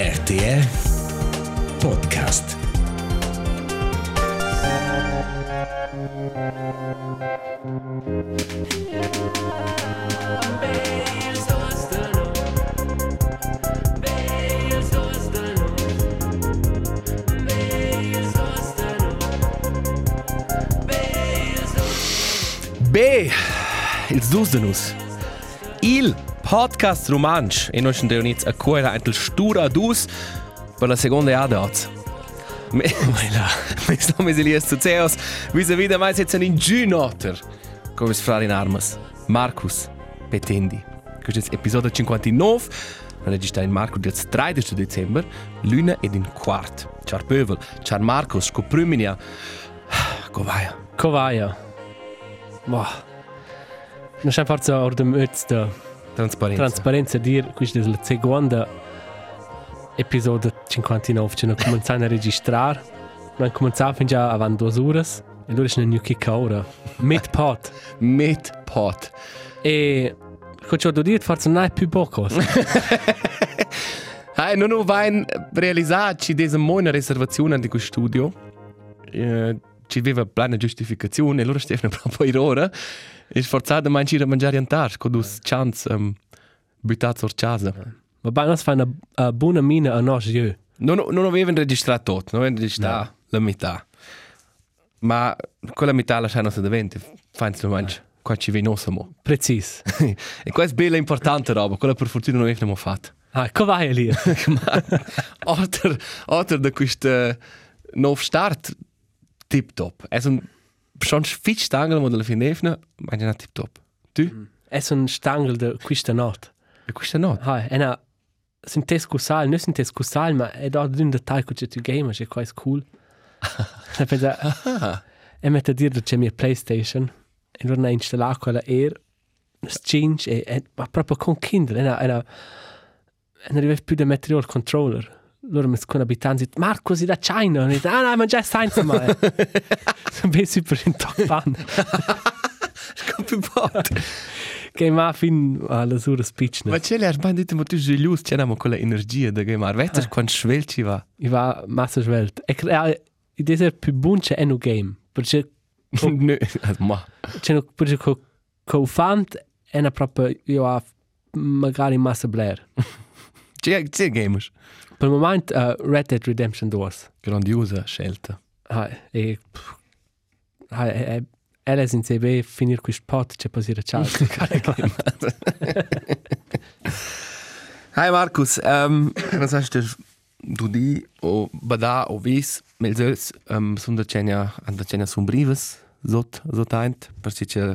RTR Podcast. B, ils dus de nus. Il podcast romansch e noi nits a cuera entel stura dus per la seconda adat. Mes elias zu ceos, vis a vida mais jetzt in Junotter. Come es frar in armas. Marcus Petendi. Questo è episodio 59. Registra in Marco del 13 dicember, luna ed in quart. Ciao Pövel, ciao Marcus, scopriminia. Covaia. Kovaja. Boah. Non c'è forza or de möts Transparenza. trasparenza dir questa è la seconda episodio 59 che non cominciamo a registrare. Non cominciamo fin già avanti due ore e allora c'è un new kick ora. Mid pot. Mit pot. E cosa ho detto forse non è più poco. Hai, non ho vain realizzato che desa mo una reservazione di questo studio. Eh, ci aveva plena giustificazione, e allora Stefano proprio in ora. E sforzato a mangiare a mangiare in tar, con due chance um, buttati sur casa. Ma bene, fa una, una buona mina a nos io. Non, non avevano registrato tutto, non avevano registrato la metà. Ma quella metà lasciano se davanti, fanno lo mangi. Qua ci venosimo. Precis. e questa è bella importante roba, quella per fortuna non abbiamo fatto. Ah, Kovaja lì. Otter, otter da questo nuovo start tip top. È un schon fitch stangel modella finefna, ma è tip top. Tu? È un stangel de questa notte. E questo no. Hai, è una sintesco sal, non sintesco sal, ma è da un dettaglio che tu gamer, è quasi cool. E pensa, Ah, e mette a dire che c'è mia PlayStation, e non ha installato quella Air, change, e, e ma proprio con Kindle, e, una, e, una, e non arriva più da mettere il controller. Loro mi scono abitanti, Marco, si da China, e ah no, ma già senza mai. Sono ben super in top fan. Scopi pot. Che ma fin alla sua speech. Ma c'è le arbandite mo tu gelius, c'è namo quella energia da gamar. Vetter quant schwelci va. I va massa svelt. E crea i deser più bunce è un game. Perché Nö, ma. c'è no perché co co fant è una proprio io ha magari massa blair. C'è c'è gamers. Per il momento uh, Red Dead Redemption 2. Grandiosa scelta. Ah, e ah, e e è in CB finire questo pot c'è passare ciao. Hi Markus, ähm, was hast du du di o bada o vis melzels ähm, sunt da cenia an da cenia sombrives zot zotaint perché c'è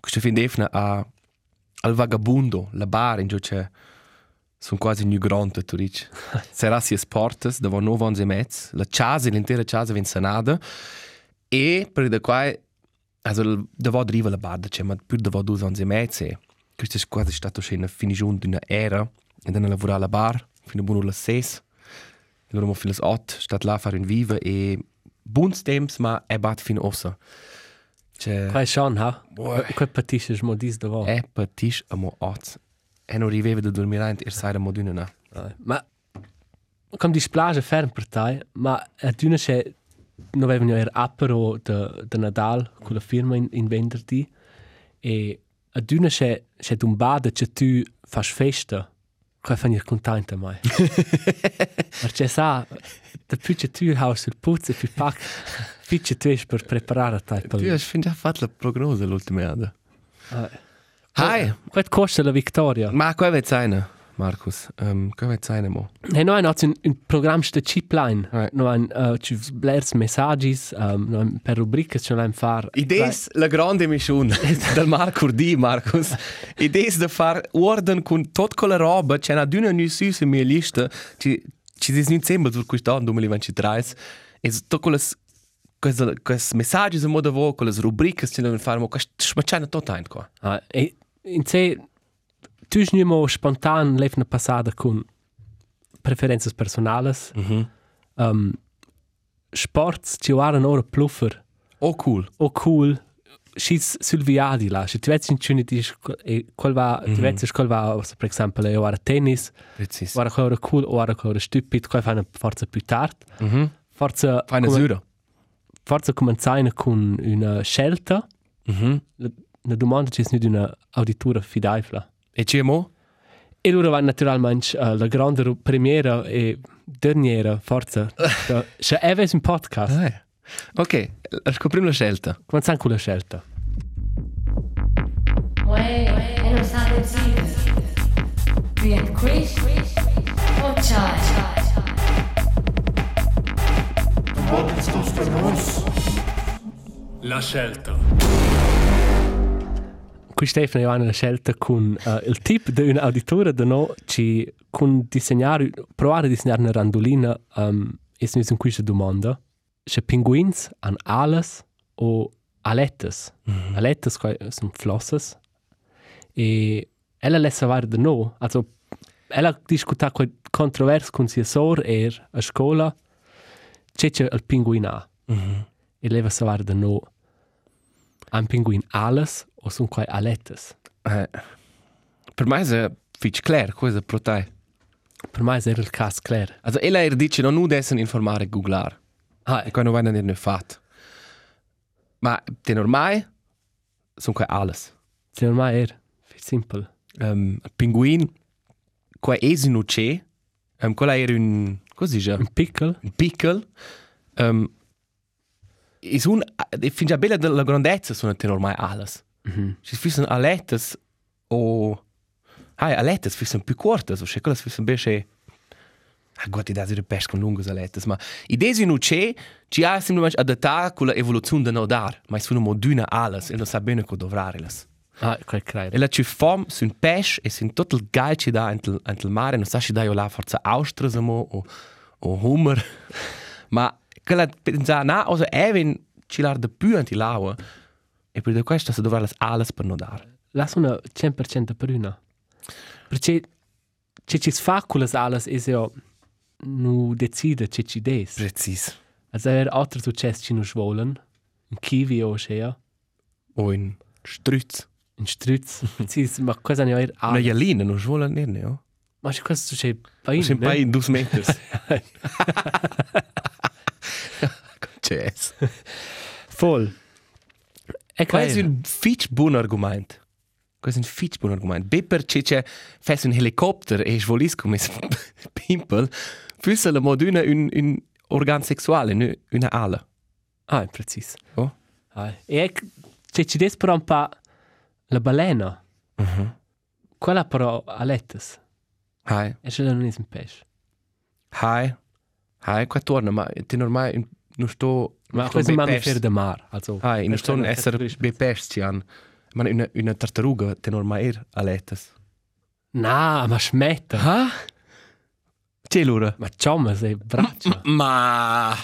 questa fin defna a al vagabundo la bar in gioce sono quasi new grande tu dici sarà si sportes da nove onze mezz. La casa l'intera casa vin sanada e per da qua also da va driva la bar da c'è ma più da va due onze mezz e questo è quasi stato scena finigione di una era e dann lavorare alla bar fino a buono le ses. E loro mo fino alle ot stat là a fare un viva e buons temps ma è bat fino ossa. C'è Quai schon, ha? Quai patisce mo dis da va. è patis a mo ot e non riveve da dormire in er sai mo d'una Ma come displage ferm per te, ma a d'una c'è non avevano er apero de, de Nadal con la firma in, in venderti e a d'una c'è c'è un bade che tu fas festa che fanno contenta mai. Perché sa da più che tu haus sul puzzo più pac più che tu per preparare te tu hast fin già fatto la prognosi l'ultima ada hi Quet costa la vittoria. ma qua vet sein Markus ähm, qua vet sein mo Hey, noi hanno un, un programma de chipline. Right. Noi hanno uh, ci blers messaggi, um, noi per rubriche ce l'hanno far. Idees la grande mission del Marco di Marcus. Idees da far ordine con tot quella roba, c'è una d'una nu su su mia lista, ci ci dis nu sembra sur quest'anno 2023. E to quelles quelles quelles messaggi in modo vo, quelles rubriche che devono fare, ma quest smacciano tot ein qua. Uh, e in se tu non mo spontan lef na passata con preferenze personales. Mhm. Um, sports ci waren ora pluffer. Oh cool. O cool. schis sul viadi là, se tu vedi in cuni dis e qual va, tu vedi qual va, per esempio, io ora tennis, Precis. ora ora cool, ora ora stupid, qual fa una forza più tard. Mhm. Forza Fai una sura. Forza cominciare con una scelta. Mhm. La, la domanda c'è di una auditura fidaifla. E CMO? E loro vanno naturalmente uh, la grande premiera e derniera forza. Da- Se è un podcast, Ah, eh. Ok, scopriamo la scelta. cominciamo con la scelta. Uè, non sa decide. Bien qui o chai. La scelta. Qui Stefano Ioana la scelta con uh, il tip di un auditore da noi ci con disegnare, provare a disegnare una randolina um, e se mi questa domanda. Se pinguins hanno alas o alettes. Mhm. Alettes quai sono flosses. E ella lessa var da noi. Also, ella discuta quei controvers con sia sor er a scuola. C'è c'è il pinguin ha. Mhm. E leva savar da no. Un pinguin alas o sono quai alettes? Eh. Per me è fitch clear cosa pro te. Per me era il caso claro. Also ella er dice non nu dessen informare googlar. Ah, E quando vanno ne fat. Ma te normai sono qua alles. se ormai era. È simple. Um, pinguin qua esi nu c'è. Um, quella era un così già. Un piccolo. un piccolo. Um, is un e fin già bella della grandezza sono te ormai alles. Mm Si fissen alettes o Hai alettes fissen più cortas, o se quelle fissen besche Ah, Gott, da sind pers con lungas alettes, ma i desi nu c'è, ci ha semplicemente adattare con l'evoluzione da no dar, ma sono moduna alles, e non sa bene co dovrarles. Ah, quel credo. E la ci fom sun pes e sun tot il gal ci da entel entel mare, non sa ci da io la forza austras mo o o humor. ma quella pensa na, also even ci lar de più anti laua. E per questo se dovrarles alles per no dar. La sono 100% per una. Perché se ci fa con le alas e se non decide che ci des. Precis. Also er altri successi ci non svolen. Un kiwi o scea. O in strutz. Un strutz. Precis, ma cosa ne ho er Una jalina, non vuole ne ne, oh. Ma se questo c'è Ma pain, sin pai in dus meters. Yes. Voll. E Questo è un fitch buon argument. Questo è un fitch buon argument. Beper c'è c'è fes un helicopter e svolis come pimpel. Füsse la moduna un un organ sexuale, nu- una ala. Ah, è preciso. Oh. Ah, e ec, se ci des però un pa la balena, Mhm. quella però a lettes, Hai. e ce non è un pesce. Hai. Hai, qua torna, ma te normai in- non sto Ma questo è un mammifero de mar, also. Hai, non sto categoria be pesci an. Ma una una tartaruga te normai er aletas. No, ma smetta. Ha? C'è l'ora. Ma cioma, sei braccia. Ma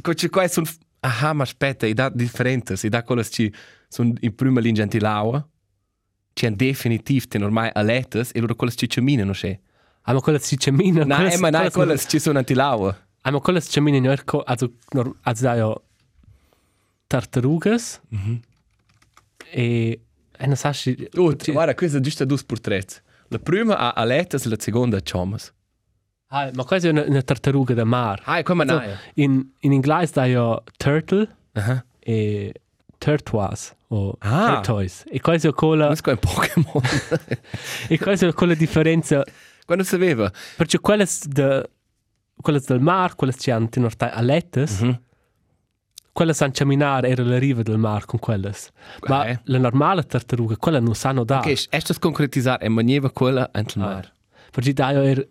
Coche qua sono Aha, ma aspetta, i da differenti, i da quelle ci sono in prima linea antilaua. C'è un definitiv te ormai aletas e loro quelle ci camminano, non c'è. Ah, ma si cemina. No, eh, ma no, quelle ci sono antilaua. Ma quella si cemina in orco, also, also da io tartarugas e e non sai se Oh, guarda, questa è giusto due portretti. La prima ha aletas, la seconda ha chomas. Ah, ma questa è una, una tartaruga da mar. Ah, come So, in in inglese da io turtle Aha. e turtles o Ah. tortoise. E questa è quella Questo è un Pokémon. e questa è quella differenza Quando si aveva? perché quelle de quelle del mar, quelle ci hanno tenuto a lettes, Mhm. quelle sanno camminare era la riva del mar con quelle. Ma Eh. la normale tartaruga, quella non sanno da. Ok, estas concretizzare e maniera quella anche il mar. Perché da io er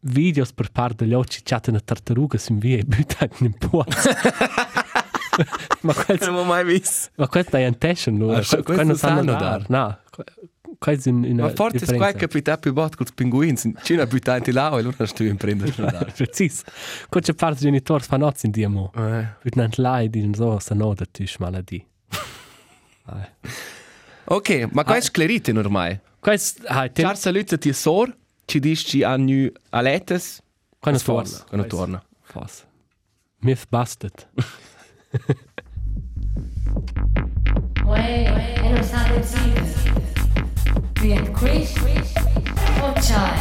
videos per parte degli occhi chatte una tartaruga sin via e buttata in pozzo. ma questo Non ho mai visto. ma questo è un test no. Ah, questo Quello non sanno sanno dar. No. Questo è una Ma forse è qua capita più bot con i pinguini. Ci hanno buttato là e allora sto in prendere. Precis. Quando parte genitori fanno nozze in diamo. Eh. Buttano lei di so sa no da tisch maladi. Ok, ma qua è sclerite ormai. Questo ah, te Ciao saluto a ti sor, ci dici ci hanno aletes. quando torna. Quando torna. Fos. Myth busted. Uè, e non sa decide. Bien quiz o chai?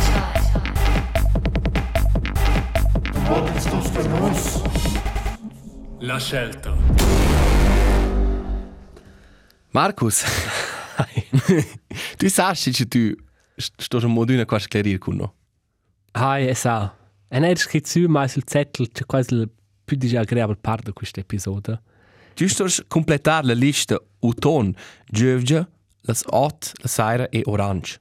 La scelta. Markus, tu sai che tu sto in modo una cosa chiarire con no. Hai, e sa. E ne scritto su, ma sul zettel c'è quasi il più disagreabile parte di questo episodio. Tu sto completar la lista uton, giovge, las ot, la saira e orange.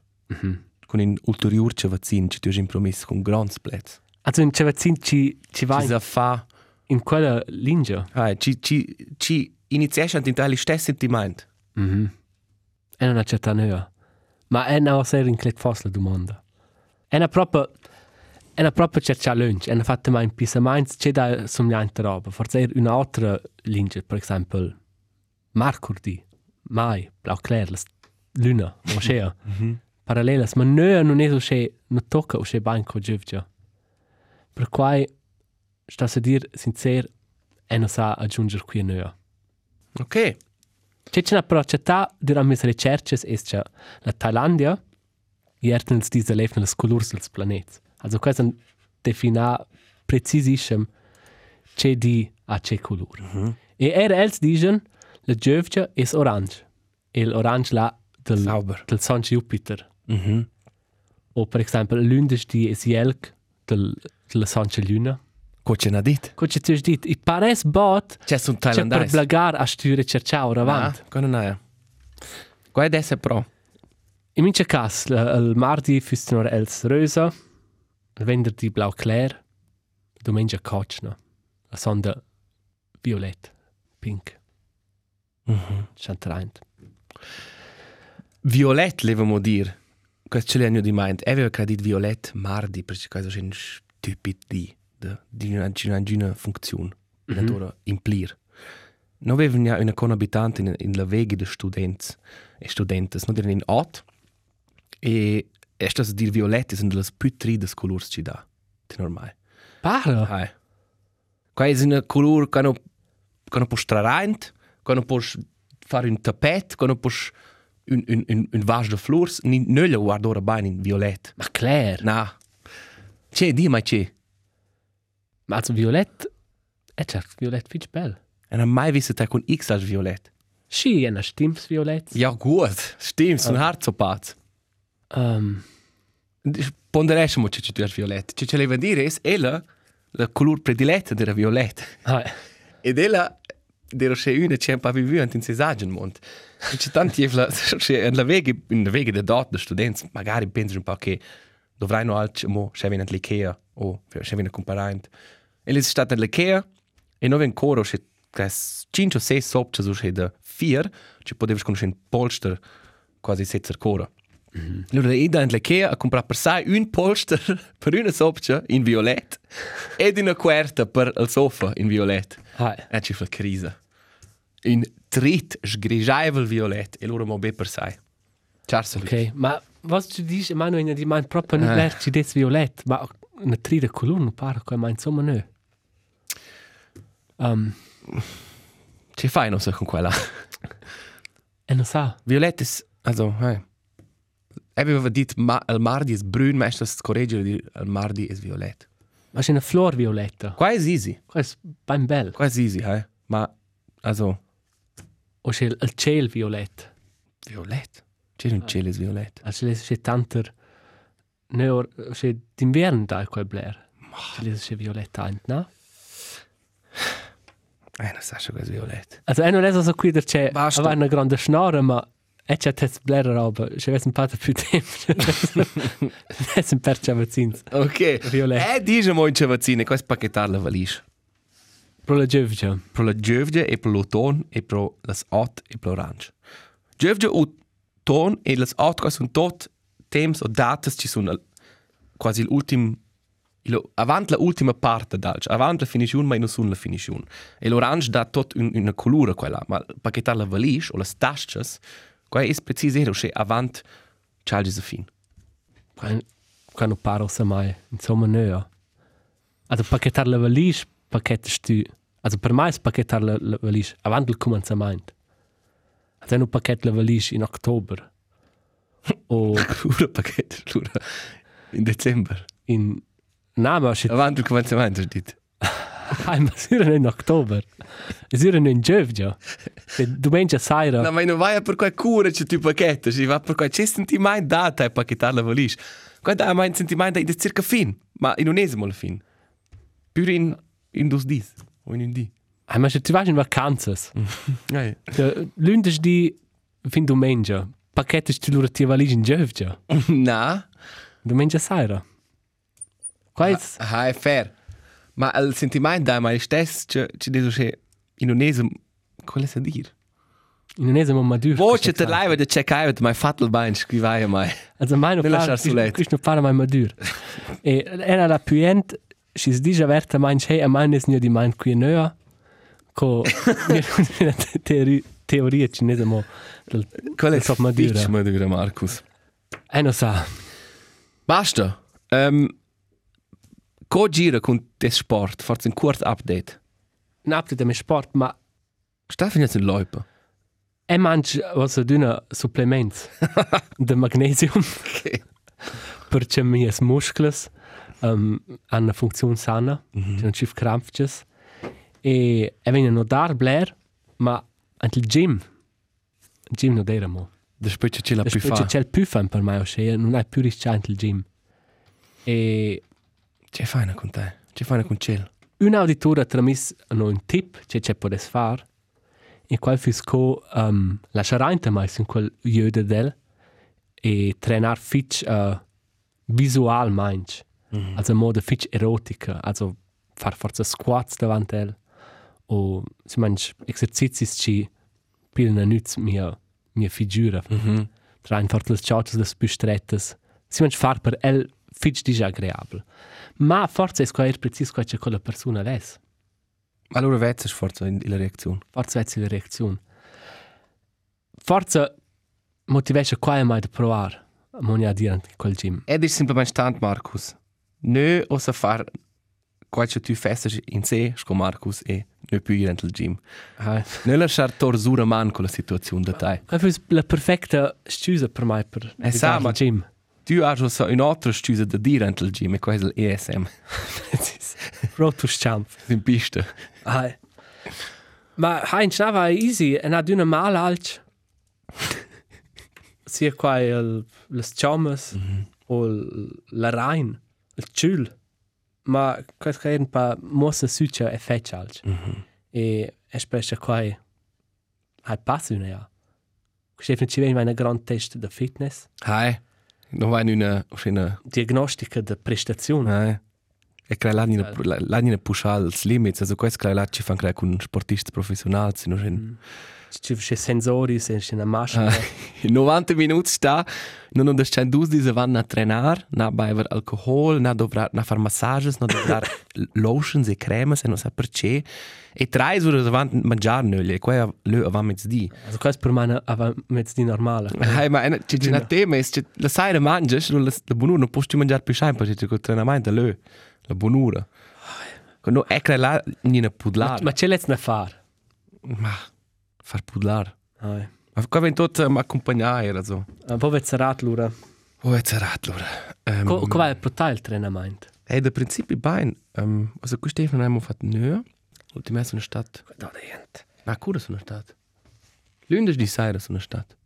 Con un ulterior cevazin che tu hai impromesso con grans plets. Also in Cevazzin ci, ci va Ci in, sa fa, in quella linea. hai, ci ci ci iniziasci a tentare gli stessi sentimenti. Mhm. E non accetta nea. Ma è una serie in click fos la domanda. È una proprio è una proprio cerca lunch, è una fatta mai in pisa mainz c'è da somigliante roba. Forse è un'altra linea, per esempio Marcurdi, mai, blau clair, la luna, moscea. Parallelas, ma nea non è usce, non tocca usce banco giovgia. Per quai sta a dir sincer e non sa aggiungere qui nea. Ok. C'è una procetta durante le ricerche è che la Thailandia erten els diese leben les colors dels planets. Also è defina precisissem c'è di a c'è color. E era els digen la giovcia è orange. E l'orange là del, Sauber. del Sun Jupiter. Mhm. O per esempio l'undes di è jelk del, della Sun Luna. Coche na dit. Cosa ti ho detto? I pares bot C'è un c'è per thailandese. blagar a sture cerciare avanti. Ah, con una. Qua è adesso pro. In mince cas, il mardi fustano els rosa, il venerdì blau clair, domenica cocina, la sonda violet, pink, Mhm. chantraint. Violet levamo dir. Questo ce l'hanno di mind. Aveva credit violet mardi, perché questo è un stupid di de di una di una, di una funzione. Mhm. Natura implir. Non aveva una conabitante in, in la veghi de students e studentes, non erano in ot. E estas dir violet sono delle più trides colors ci dà. È normale. Para! Hai. Qua è una color che non che non può straraint, che non può fare un tapet, che non può un un un un vas de flors, ni nulla guarda ora bene in violet. Ma clair! Na. C'è di mai c'è. Ma also violet, è certo, violet fitch bell. E non mai visto te con X als violet. Sì, è una stims violet. Ja gut, stimmt, so ein Herz so paz. Um, Ponderesimo che tu hai violet. Che ce leva dire es ella la color prediletta della violet. ah, Ed ella dero se una c'è po' vivuto in Cesagen mont. E c'è tanti evla se in la vega in la vega de dot de students magari pensano un po' che dovranno altri mo se viene all'Ikea o se viene comparant. E le stata all'Ikea e non ancora se cas 5 o 6 sopra su se da 4 ci potevi conoscere un polster quasi senza ancora. Allora io in l'Ikea a comprare per sé un polster per una sopra in violet ed una quarta per il sofa in violet. ah, E ci fa crisi. Un trit sgrigiavel violet e loro mo be per sé. Charles ok. Ma was tu dici, ma non è di man proprio Eh. non è ci des violet, ma una trida colonna para come ma insomma no. Um, Ci fai non so con quella. e non sa. Violet is also, hey. Aveva ma il mardi is brun, ma sta scorreggere di il mardi is violet. Ma c'è una flor violetta. Qua è easy. Questo è ben bello. Qua è easy, hey. Ma also O c'è il cielo violetto. violet. C'è un cielo is violet. Also c'è tanto... No, c'è d'inverno da quel blair. C'è c'è violetta, no? Eh, non sa che è violet. Also è non è so qui c'è Basta. aveva una grande schnora, ma è c'è test blair roba. C'è un po' più tempo. È un per ciavazzins. Ok. Violet. Eh, dice mo in cevazzine, qua è spacchettare la valigia. Pro la giovja. pro la giovge e pro l'auton e pro las ot e pro orange. Giovge o ton e las ot qua sono tot temps o datas ci sono quasi l'ultim avant la ultima parte d'alc, avant la finition ma non sono la finition. E l'orange dà tot un, una colura quella, ma pacchettar la valigia o las qua è precisero che avant c'algi sa fin. Quando paro sa mai. Insomma, no. Also pacchettar la valigia, pacchettas tu. Also per me è pacchettar la, la valigia. Avanti il cominciamento. Hat un paquet la valish in Oktober. O Lura paket, lura. In Dezember. in Na, ma shit. Avanti il commencemento, hai Ai, ma sira in Oktober. Sira in Giovgia. Domenica saira. No, ma non vai per quel cura c'è tu pacchetto, si va per quel c'è sentimento data e pacchettare la valigia. Quando hai mai sentimento è circa fin, ma in un esimo alla fin. Più in in dos dis o in un di. Ai, ma shit, tu vas in vacanzas. Eh. Lundes di fin domenica. Paquet ist lura tia valish in Giovgia. Na, Domenica saira. Quais? ah, è fair. Ma il sentimento da mai stesso c'è c'è detto che in un esimo quale sa dir? In un esimo madur. Voce te live de check out my fatal bind scrivai mai. Also meine Ne lasciar sulet. Questo para mai madur. e era la puent, si si dice averta mein hey, a mein is nur die mein qui nöa. Co teoria teoria cinese mo del Quale Top Madura. Fitch Madura Marcus. Eh no sa. Basta. Um, Co gira con te sport, forse un kort update. Napte dem sport, ma Stefan jetzt in Leupe. e manch was dünne supplements de magnesium Okay. perché mias muscles um, hanno funzione sana, mm -hmm. non ci krampfjes. E e vengono no dar blair, ma anche il gym. Il gym non era mo. Después c'è la più fa. c'è il più fan per me, ossia non hai più risciante il gym. E C'è fine con te. C'è fine con cielo. un auditore ha tramis no un tip che c'è podes far. E qual fisco um, lasciare in mais in quel jöde del e trenar fitch uh, visual manch. Mm. Also modo fitch erotica, also far forza squats davant el o si manch exercitis ci pilna nütz mia mia figura. Mm -hmm. Train forza le charts des bistrettes. Si manch far per el fitch disagreabel. Ma forza es quaer precis qua c'è quella persona les. Allora vezza forse in la reazione. Forza vezzi la reazione. Forza motivesce qua mai da provar. Monia dire quel gym. Ed è semplicemente stand Marcus. Ne osa far qual c'è tu festa in sé, sco Marcus e ne più ir il gym. Ah. Ne lasciar torsura man con la situazione da te. È la perfetta scusa per me per il gym. Tu hai già un'altra scusa da dire il gym e è l'ESM. Road to Champ. In pista. Ah. Ma hein schnava easy e na d'una mal alch. Sia qua il les chamas mm -hmm. o la rain, il chul. Ma questo è un pa mossa succia e fetch alch. Mm -hmm. E è specie qua hai passo una ja. Stefan ci veni una gran test de fitness, Hai. Non vai una... una diagnostica de prestazione. Hai. E che l'anni l'anni pushal limits, also questo che l'anni ci fan creare con sportisti professionali, no gen. Ci c'è sensori, c'è una maschera. In 90 minuti sta, non ho c'è dus di vanno a trenare, na bever alcohol, na dovrar na far massages, na dovrar lotions e cremes, e non sa perché. E tre ore davanti mangiare noi, e qua lo avamo mezz'dì. Also questo per me è mezzo normale. Hai, ma c'è c'è una tema, è la sera mangias, la la buonura non posso mangiare più sempre, perché c'è col treinamento lo, la buonura. Quando è che là non è pudlare. Ma c'è l'etna far. Ma far pudlare. Ah, Ma qua ven tot um, accompagnare, also. Un po' vezzarat l'ora. Oh, è zerrat allora. Um, Co Come è portato il treinamento? Ey, der Prinzip ist bein. Um, also, gut, Stefan, einmal fährt nö. Und die meiste eine Stadt. Da niente. Na, cura su una Stadt. Lünde di sera su una Stadt.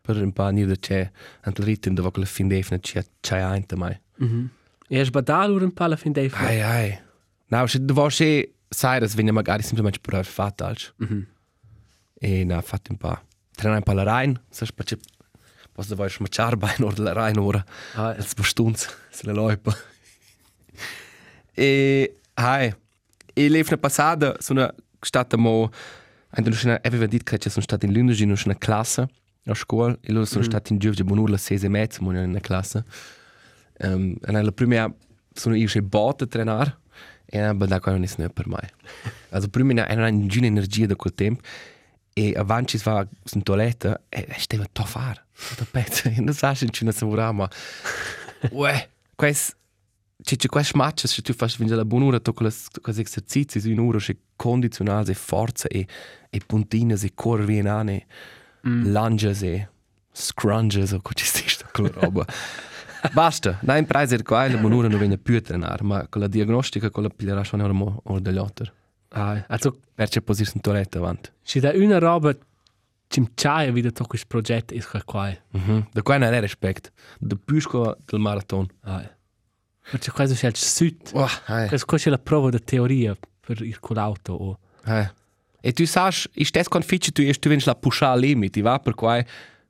Per un paar nieder c'è, anche il ritmo dove quella fin defna c'è c'è anche mai. Mhm. E è sbadato l'ora un po' alla fin dei Ai, ai. Na, se devo se sera, wenn ja magari semplicemente per aver fatto altro. Mhm. E na, fatto un po'. Trena un po' la Rhein, se spacce. Posso devo smacciare bein oder la Rhein ora. Ah, Als bestunds, se le loipa. e hai, e l'evna passata sono stata mo Anche non aveva detto che sono stato in Lundesi in una classe a scuola e loro sono mm. stati in Giovgia Bonur, sei e mezzo, in una classe. Um, e la prima sono io che botte a trenare e non da quello non è per me. Also prima era una energia da quel tempo e avanti si va in toiletta e stava a fare. Da pezzo, e non sai se ci ne saprà, ma... Uè, questo... C'è c'è queste matches, se tu fai venire la buon'ora, tu quelle esercizi in un'ora, c'è condizionale, c'è forza e, e puntine, e corri in anni. mm. lunges e scrunges o cosa ci sta quella roba. Basta, dai in preise qua, la monura non viene più a trenare, ma con la diagnostica con la pigliarà schon ormo o degli altri. Ah, also, Perché posirsi in torretta avanti. se da una roba ci c'hai wieder to questo progetto è qua. -hmm. Da qua non è rispetto. Da pisco del marathon. Ah. Perché questo c'è il sud. Oh, hey. Questo è la prova di teoria per ir con l'auto o hey. E tu sai, i stessi confici tu tu vens la pusha al limite, va per qua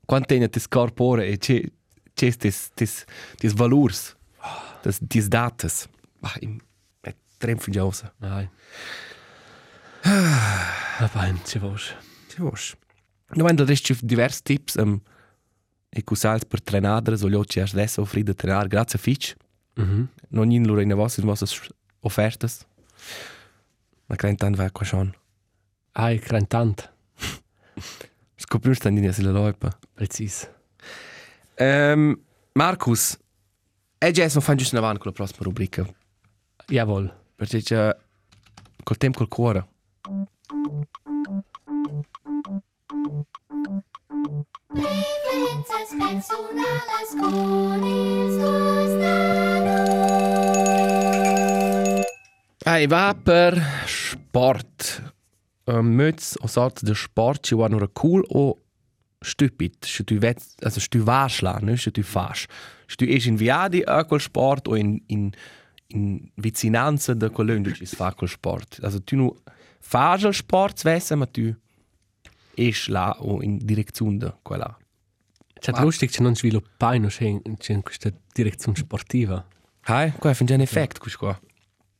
quanto tiene tes corpore e c'è c'è tes tes tes valors. Das tes datas. Ah, im è trem fugiosa. Nein. Ah, beim ci vos. Ci vos. No wenn da rest divers tips um, e cusals per trenadre so lioci adesso offri de trenar grazie fitch. Mhm. Non in loro in vostre vostre offertas. Ma credo tanto va qua schon. Ai crantant. Scopriamo sta in la loipa. Precis. Um, Marcus, e già non fanno giusto in avanti con la prossima rubrica. Jawohl. Perché c'è col tempo col cuore. Vivenzas personalas conis nostra Ei, va per sport. Um, Möts o sort de sport ci vanno cool o stupid. Se tu vet, also se tu vas la, ne, se tu fas. Se tu es in viadi a quel sport o in in in vicinanza de quel lungo ci fa quel sport. Also tu nu fas il sport svesse, ma tu es la o in direzione de quella. C'è lustig che non sviluppai no c'è in questa direzione sportiva. Hai, qua fin già un effect cus qua.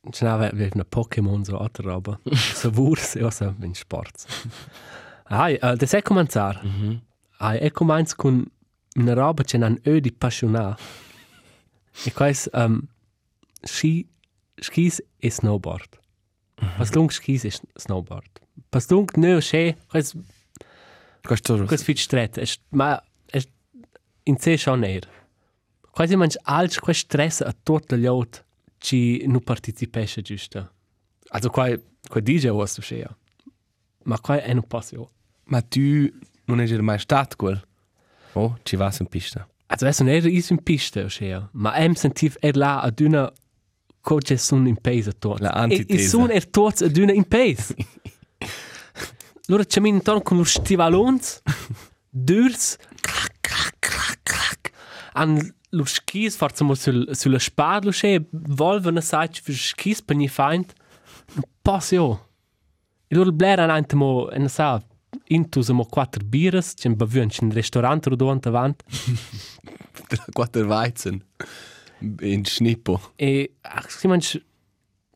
C'è una una Pokémon so altra roba. so wurs e osa in sport. Ai, uh, das è cominciar. Mhm. Ai, è cominciar con una roba che non è di passionà. E quais um, ski skis e snowboard. Pas lung skis e snowboard. Pas lung ne c'è quais Questo quais fit stret. Es ma es in se schon er. Quasi manch alts quais stress a tot de lot ci nu participesce giusto. Also quai quai DJ was du schea. Ma quai è nu passio. Ma tu non è mai stato quel. Oh, ci vas in pista. Also es non era is in piste schea, ma em sentiv er la ad una coche sun in pace a tot. La E antitesa. sun er tots ad una in pace. Loro c'è min ton con lo stivalons, durs, clac, clac, clac, clac. An lo skis forza mo sul, sulla spad lo sche, volvano sai für skis per ni feind. Un passio. E loro bler an ante mo, e ne sa, intus mo quattro bires, c'è un bavun, c'è un ristorante rodont avant. Quattro Weizen. In Schnippo. E ach, si manch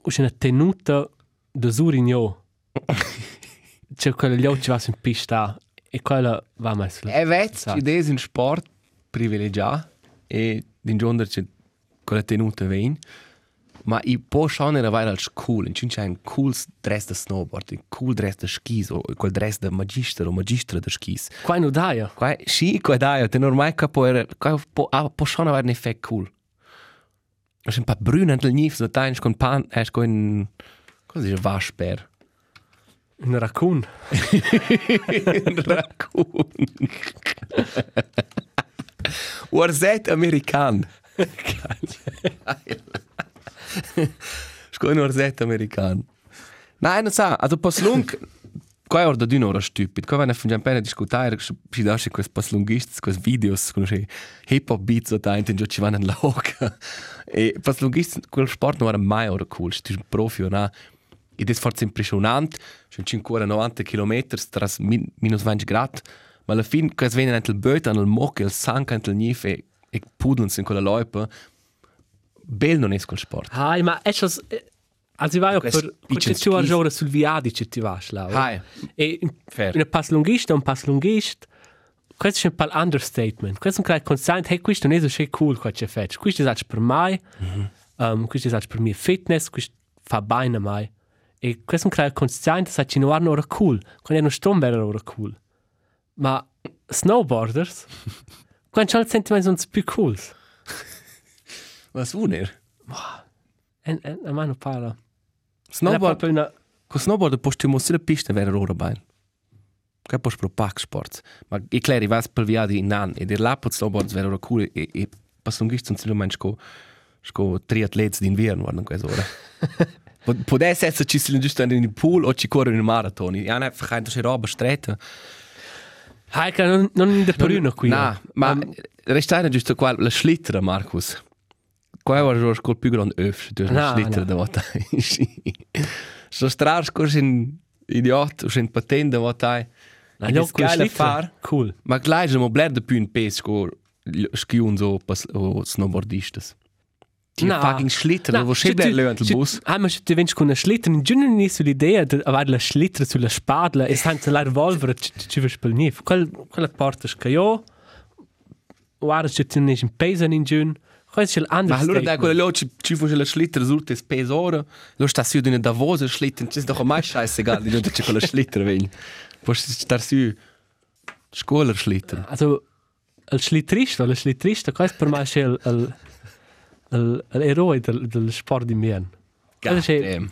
us una tenuta de Surigno. C'è quella gli occhi va in pista e quella va mai sulla. E vet, Esatto. ci des in sport privilegiato e din giorno c'è quella tenuta vein. Ma i po schon era vai als cool, in c'è un cool dress da snowboard, un cool dress da skis o quel dress da magister o magistra da skis. Qua no daia. Qua sì, qua dai, te normai che po era qua po ah, po schon avere un effekt cool. Es un pa brun antel nif so tain con pan, es con cosa dice vasper. Un raccoon. Un raccoon. Orzet american. Sco un orzet american. Nein, non sa, also pas lung, qua è orda d'un'ora stupid. Qua vanno a fingere appena discutare, si dasce questi pas lungisti, questi videos, con questi hip hop beats, o tain, già ci vanno in loca. E pas lungisti, quel sport non era mai ora cool, tu un profi o na. E das forse impressionant, schon 590 km, tras min, minus 20 grad, ma alla fin, quasi viene anche il böt, anche il mock, il sank, anche il nif, e, e pudeln in quella loipa, bel non è quel sport. Hai, ma è schon Also ich war ja per queste due skis. ore sul viadi che ti vas là. Hai. E Fair. un pass lunghista, un pass lunghista. Questo è un po' understatement. Questo è un klein consent, hey, questo non è so cool qua c'è fetch. Questo è anche per me, um, questo è anche per mia fitness, questo fa bene a me. E questo è un klein consent, sa ci non hanno ora cool. Quando è uno stom era ora cool. Ma snowboarders, quando c'hanno il sentimento sono più cool. Was wunder? E, e, a me non parla. Snowboard, È proprio una... con snowboard posti mo sulla pista vera ora bene. che poi pro pac sports. Ma è chiaro, vas per via di nan e der lapot snowboards vero cool e e pas un gisto non mens co sco triatleti d'inverno guarda questa ora. Può essere se ci si giusto in il pool o ci corrono in maratoni. Ja, ne, vergeet se roba stretta. Hai che non, non in de peruna qui. Na, ma restare giusto qua la slittra, Marcus. Qua var jo skol più grand öf, du Na, la slittra na. da vota. Så strars kurs in idiot, us in patent da. Na, jo, is quel geile slittra. far. Cool. Ma gleich mo bler de più pes sco skiun so pas o snowboardistas. Die Na. fucking slittra, wo schön bler lönt il bus. Ah, ma se tu vens con una slittra, in giù non è sull'idea di avere la slittra sulla spadla e senza la revolver ci, ci veš pel nif. Quel, quella porta che io, guarda se tu non è in in giù, questo è Ma allora l'understatement. da quella lo ci ci fu la slittra sulta spes ora. Lo sta su di una Davos slittra, ci doch mai scheißegal, die non c'è quella slittra vegn. Poi star su scuola slittra. Also, il slittrista, la slittrista, questo per me è il, il, il, l'eroe del, del sport d'inverno. Quello è... Damn.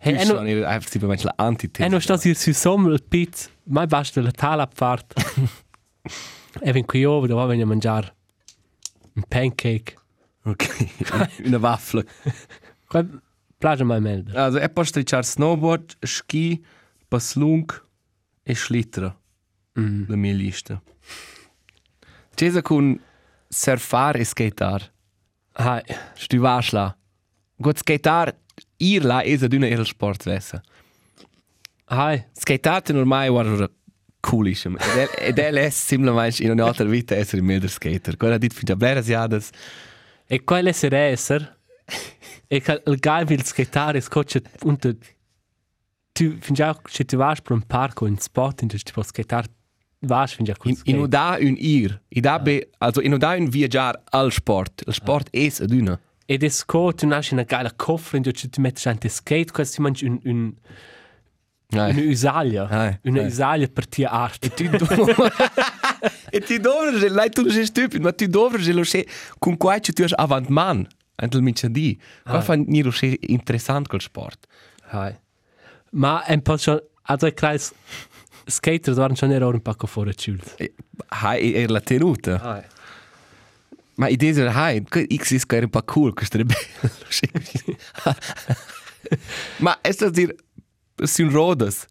Hey, Hey, e no, no, è einfach per me la antitesi. e non sto hier su sommel, il pizz, mai basta la talabfahrt. e ven qui io, dove vengo a mangiare un pancake. Ok. Una Waffel. Quel piace mai meglio. Also, è posto di snowboard, ski, paslung e slittra. Mm. La mia lista. Cesa con surfar e skatar. Hai, Stu vasla. Gut skatar, ir la es ad una el sport vessa. hai, Skatar normai war coolischem. Ed el es simplemente in un'altra vita essere milder skater. Quella dit fin blera siadas. E quel essere esser, e che il gai vil skattare scoccia unter tu fin già se tu vas per un parco in spot in tu puoi skattare vas fin già con In, in da un ir. I da be, also in da un viaggiar al sport. Il sport es ad una. ed è sco tu nasci una geile koffer in tu ti metti gente skate questo si mangi un un Nein. una usaglia Hai, una hai. usaglia per tia art Tu e ti dovres, lei tu sei stupido, ma tu dovres lo se con quai tu has avant man. Antel mi c'è di. Qua fa ni lo se interessant col sport. hai ma un po' schon also kreis skater waren schon era un pacco fuori ciult E- Hai er la tenuta. hai Ma idea è hai, x is che era un po' cool, è bello. Ma è sta dir sin rodas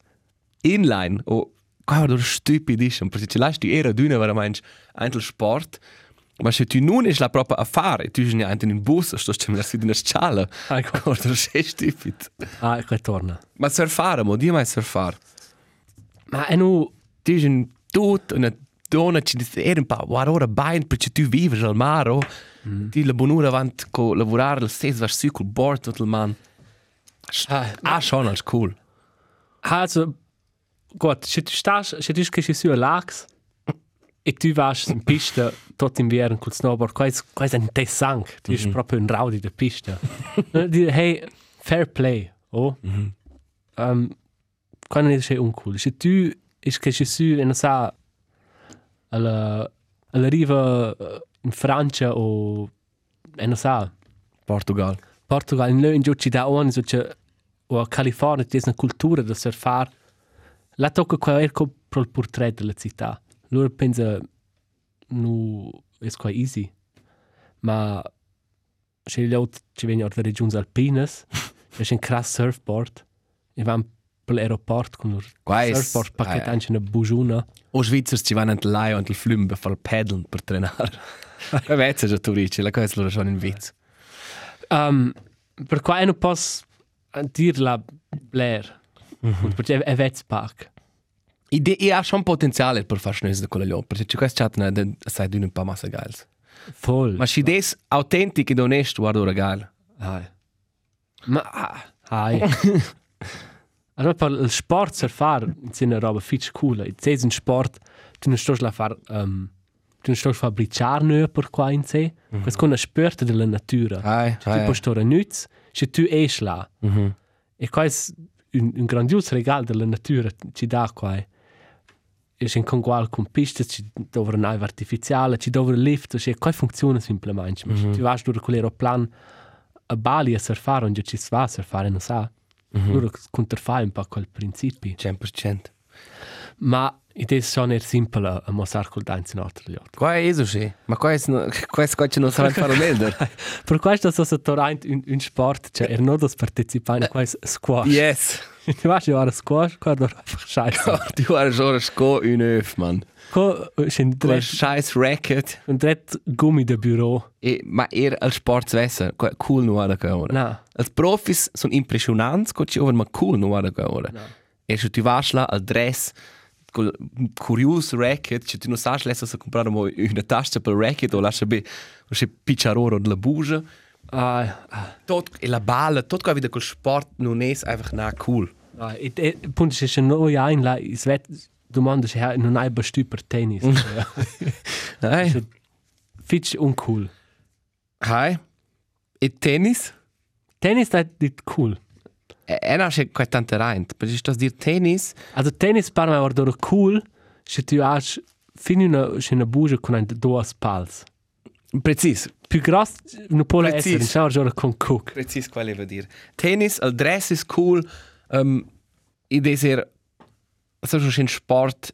inline o qua do stupidissimo, perché ce lasci era d'una veramente antel sport. Ma se tu non es la propria affare, tu sei anche in bus, sto stiamo in una scala. hai Guarda, sei stupido. hai che torna Ma surfare, mo, di mai surfare. ma è nu Tu sei un tut, una donna, ci dice, era un po', guarda ora bene, perché tu vivi al mare, oh. Ti la buonura avanti con lavorare, il stesso su col board tutto il man. hai Ah, schon, als cool. Also, gut, se tu stas, se tu che su a lax e tu vas in pista tot inverno col snowboard, quais quais ein te sang, tu is proprio un raudi de pista. Di hey, fair play, oh. Mhm. Um, quando è sei uncool. Se tu is che su e sa alla alla riva eh, in Francia o e non sa Portugal. Portugal in in giù ci dà on so che o a California c'è una cultura da surfar la tocca qua er co pro il portrait della città loro pensa nu è qua easy ma se gli altri ci vengono da regioni alpines c'è un crass surfboard e van per l'aeroport con è- surfboard pacchetto eh. anche una bujuna O Schweizer ci vanno anche là und il flum per far paddeln per trenare. E vezza già tu dici, la cosa è loro schon in vizzo. Um, per qua non posso dire la Blair. Perché è Vetzpark. Ide e ha schon potenziale per far schnöse da quella lì, perché c'è questo chat de sai di un po' massa geils. Voll. Ma si des autentico ed onesto, guarda ora geil. Hai. Ma ah, hai. allora per il sport surfar è una roba fitch cool. Se è un sport, tu non stai a fare um, tu non stai a fare briciare per qua in sé. Questo è una sport della natura. Hai, Tu puoi stare nuts, se tu esci là. Mhm. E qua è un, un grandioso regalo della natura ci dà qua. E c'è con qual con piste, ci una nave artificiale, ci dove lift, c'è qua funziona semplicemente. Mm -hmm. Tu vai su quell'aeroplano a Bali a surfare, onde ci si va a surfare, non sa. Mm -hmm. Loro contraffai un po' quel principio. 100%. Ma idea schon eher simpel a, a mossar col danz in altro liot. Qua è eso sì, ma qua è qua è scoccia non sa fare meglio. Per questo so se torrent un, un sport, cioè er non dos partecipanti qua è squash. Yes. Tu vas ora squash, qua dor scheiße. Du war so sco un öf, man. Co sind Du drei scheiß racket. un dret gummi de bureau. E ma er al sport svessa, qua cool no ara che ora. Na. Als profis sono impressionanti, co ci over ma cool no ara che ora. E se tu vas là al dress col curious racket, ci tu non sai lesa se comprare una tasca per racket o lascia be se picciaroro della buja. Ah, ah, Tot e la balla, tot qua wieder col sport non è einfach na cool. ah, it, it, punto se se no ja la is vet domanda se non hai bestü per tennis. Ja. Nein. Fitch uncool. Hai. E tennis? Tennis è dit cool. E non c'è qua tante reint, per ist das dir tennis? Also tennis par me ordoro cool, se tu has fini una se una buja con un duas pals. Precis. Più gross non può Precis. essere, non c'è con cook. Precis qual devo dire. Tennis, al dress is cool. Um, I deser so schon in Sport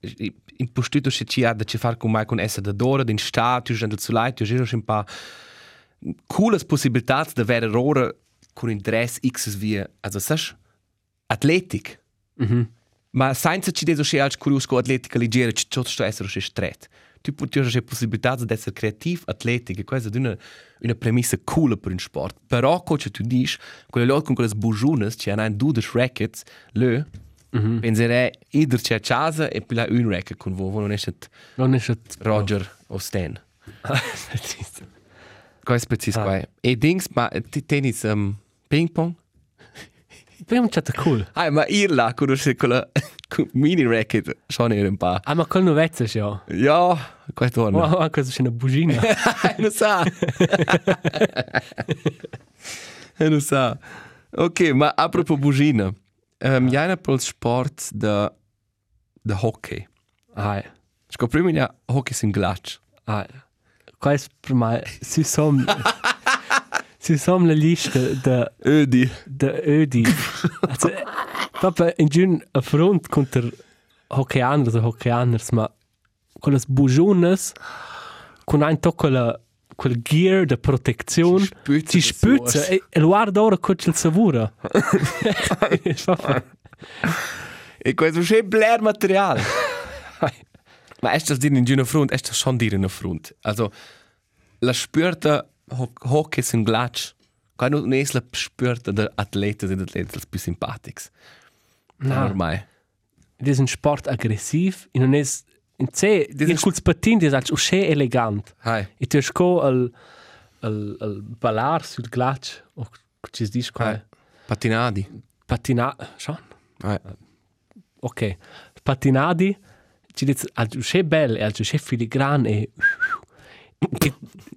in postuto se ci ha da ci far con mai con essa da dora, din status, del zu leit, jo schon ein paar cooles possibilitats da vere rora con un dress X via, also sas atletic. Mhm. Ma senza ci deso che als curios co atletica leggera, ci tutto sto essere che stret. Tu puoi avere possibilità di essere creativo, atletico, questa è una, una premissa cool per un sport. Però, come tu dici, quelle lotte con quelle bugiunes, ci hanno due dei rackets, le, mm -hmm. penserei, either c'è casa e poi là un racket con voi, non è stato Non è stato Roger o Stan. Questo è preciso Ah. qua. E dings, ma tennis, um, ping pong? Abbiamo chatta cool. Ah, ma io là, conosco quella mini racket, sono un po'. Ah, ma col novezza ja. Ja, questo Oh, torna. anche se c'è una bugina. non sa. non sa. Ok, ma apropos bugina. Um, ja, per il sport da da hockey. ah, Scoprimo ja hockey sin glatsch. ah. Questo per me, si som... si som la lista de, Ödi. de Ödi. Also, proprio in giun a front contro hockeyaners o hockeyaners, ma con le bugiunes, con un to quella quel gear de protezione, Si spüzza si da spüzza suos. e, e guarda ora come il savura. È proprio- E questo è bler material. ma è das dir in una front, è das schon dir in una front. Also la spürta ho hockey sin glatsch. Quando non è la spürta der atleta e atleta più simpatics. No. Ormai. Ed è un sport aggressiv, e non è in sé, Dis il is- culs patin è usce elegant. Hai. E tu sco al al al ballar sul glatsch, o ci si dice qua. Patinadi. patina, schon? Hai. Ok. Patinadi, ci dice al usce bel al usce filigran e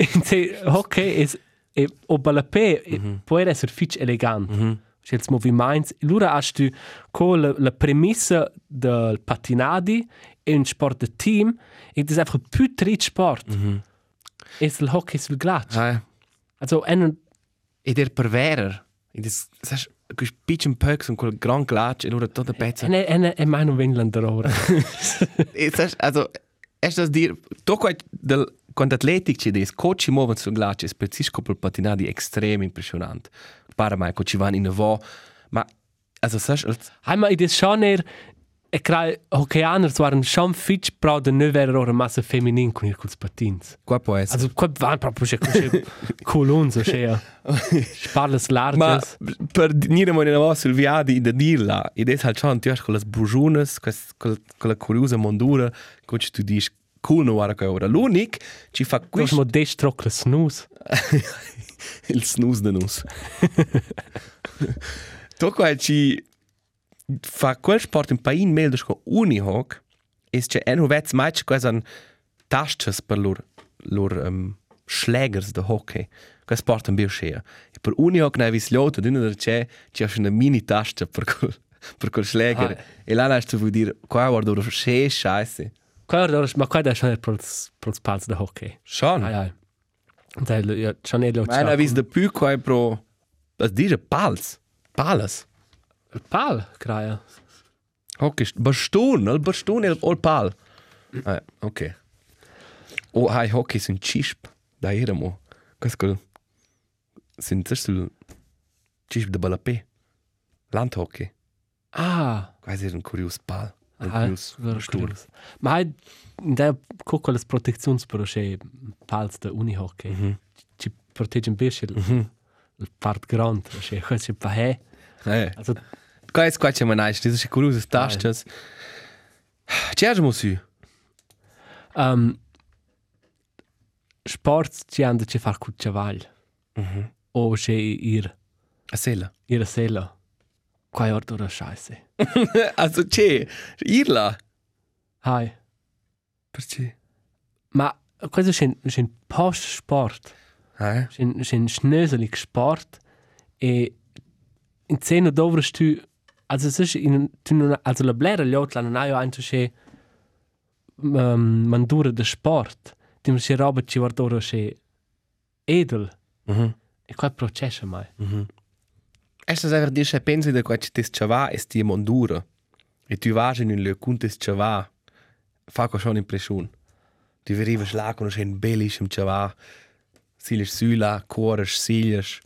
e in sé ok è e o balapé può essere fitch elegant. Mm -hmm. C'è il movimento. Allora hai tu con la, la premissa del patinadi e un sport de team e das einfach più trit sport. Mm -hmm. E il hockey sul glatsch. Hai. Also en E der perverer. E das, sagst, quel pitchen pöks und quel gran glatsch e ora tutta pezza. en en en mai non vengono ora. E also, è das dir, quai del, quando atletic ci des, coach muovono sul glatsch, è precisco per patinadi extrem impressionant. Para mai, co ci van in avo, ma, also, sagst, als, Einmal in das schon eher e crai hockeyaners waren schon fitch pro de ne vera ora massa feminin con il culs patins. qua può essere. Also qua van proprio che così colon so che sparles Ma larges. per dire mo nella sul viadi da dirla, ed è halt schon tiers con le bujunes, con la curiosa mondura, co ci tu dici cool no guarda che ora. L'unic ci fa Quis questo mo destrocle snus. il snooze de nus. Tocco è ci fa quel sport in pain mel con unihoc, es c'è en hovets match quas an tasches per lor lor um, schlägers de hockey. Quel sport un bioscea. E per unihoc na vis liota d'una der c'è c'è una mini tasca per quel per quel schläger. Ah. E là hast du vuol dire qua guarda ora sche scheiße. Ora ma qua da schon pro pro pals de hockey. Schon. Ai ai. Da ja schon elo. Ma na vis de più qua pro as dire pals. Palas. pal craia. Hockey, bastun, il bastun e il pal. Ah, ok. O hai hockey sin cisp, da eramo. Questo sin sul cisp de balapé. Landhockey. Ah, Quasi un curios pal. Un. Ma hai da coco las proteczions per che pals de unihockey. Mhm. Ci proteggen besche il il part grand, che quasi pa he. Eh. Also Quais quai c'è manais, diese sche curios tastas. C'è mo su. um, sport ci hanno da far cu cavall. Mhm. O che ir A sela. ir sela. Quai ort ora scheiße. Also c'è, irla. Hai. Perché? Ma questo è un post sport. Eh? È un schnöselig sport. E in cena dovresti tu... Also, es ist in, tu non, also la blera gli altri non hai anche che um, mandura de sport. Ti mi roba ci guarda ora che edel. Mhm. E qua processo mai. Mhm. Esta se ver dir che pensi de quai tes chava es ti mondura. E tu vas in un le contes chava. Fa co schon impression. Tu veriva schla con un bellischem chava. Siles sula, coras, siles.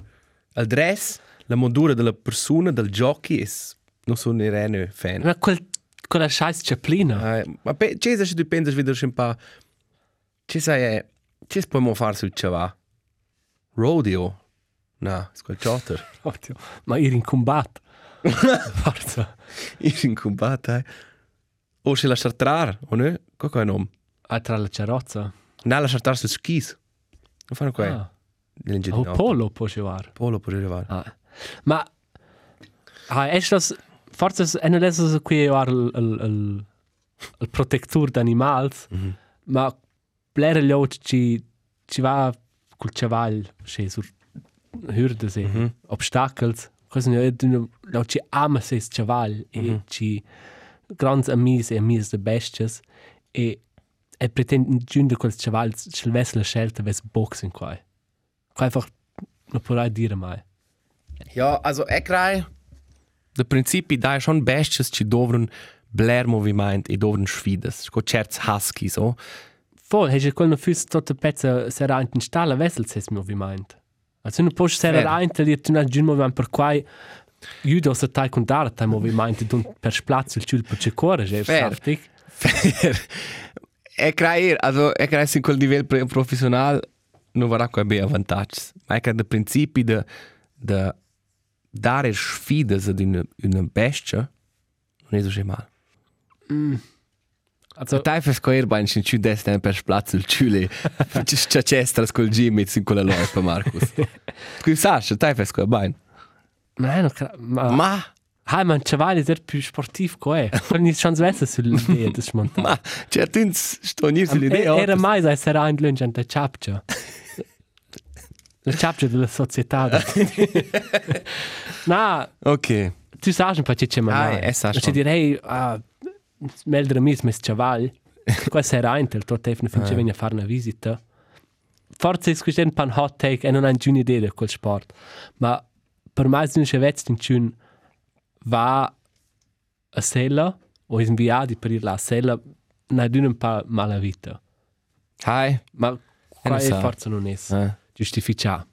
Al dress, la mondura della persona, del giochi, es non sono ne rene fan. Ma quel, quella scheiß Chaplina. Eh, ma pe, c'è se tu pensi vedere un po'... C'è sai, c'è possiamo fare sul chava? Rodeo? No, è quel. Oddio. Ma ir in combat. Forza. Ir in combat, eh. O se lasciar trar, o no? Cosa è il nome? Ah, tra la carrozza. No, lasciar trar sul skis. Non fanno qua. Ah. Nell'ingegno. O polo può giocare. Polo può arrivare. Ah. Ma ah, è das forse è non è so qui war il il protector d'animali, Mhm. ma blera gli ci ci va col cavallo, che sur hürde se, Mhm. obstacles. Cosa ne è lo ci ama se cavallo e Mhm. ci grands amis e amis de besties e e pretende giunge quel cavallo ci vesse la scelta ves boxing qua. Qua einfach non puoi dire mai. Ja, also ich crei. De principi dai schon bestes ci dovran bler moviment e dovran sfidas. Sco certs husky so. Voll, hast du quel noch fürs tote Pezza sera in stalla vessel ses moviment. Also puoi sera Vero. rein dir tu un giun moviment per quai judo se tai con dare tai moviment e don per splazzo il ciul per ce je Vero. saftig. Fair. E crei, also e crei sin quel pre- professional non varrà qua be avantags. Ma è che de principi de de dare sfidas ad una una bestia non è so mal. Also Dai fes coer bain sin ciu destra per splazzo il ciule. Ci sta cestra col Jimmy sin quella loipa Marcus. Qui sas, dai fes coer bain. ma no, ma Ma hai man cavalli der più sportiv co è. Quindi chance vesse sull'idea des montato. ma certins sto nir sull'idea. Era mai sai sera in lunch ante chapcha. La chapcha della società. Na, Ok. tu sai un po' che c'è mai. Ah, eh, sai Ci schon. direi ah meldere mis mes chaval. Qua sera in tel tot efne fin ci venga a fare una visita. Forse è questo un pan hot take e non hai giù idea di quel sport. Ma per me non c'è vezzo in giù va a sella o in via di per ir là a sella na d'un un po' mala vita. Hi. Ma qua non è forse non è Eh. giustificato.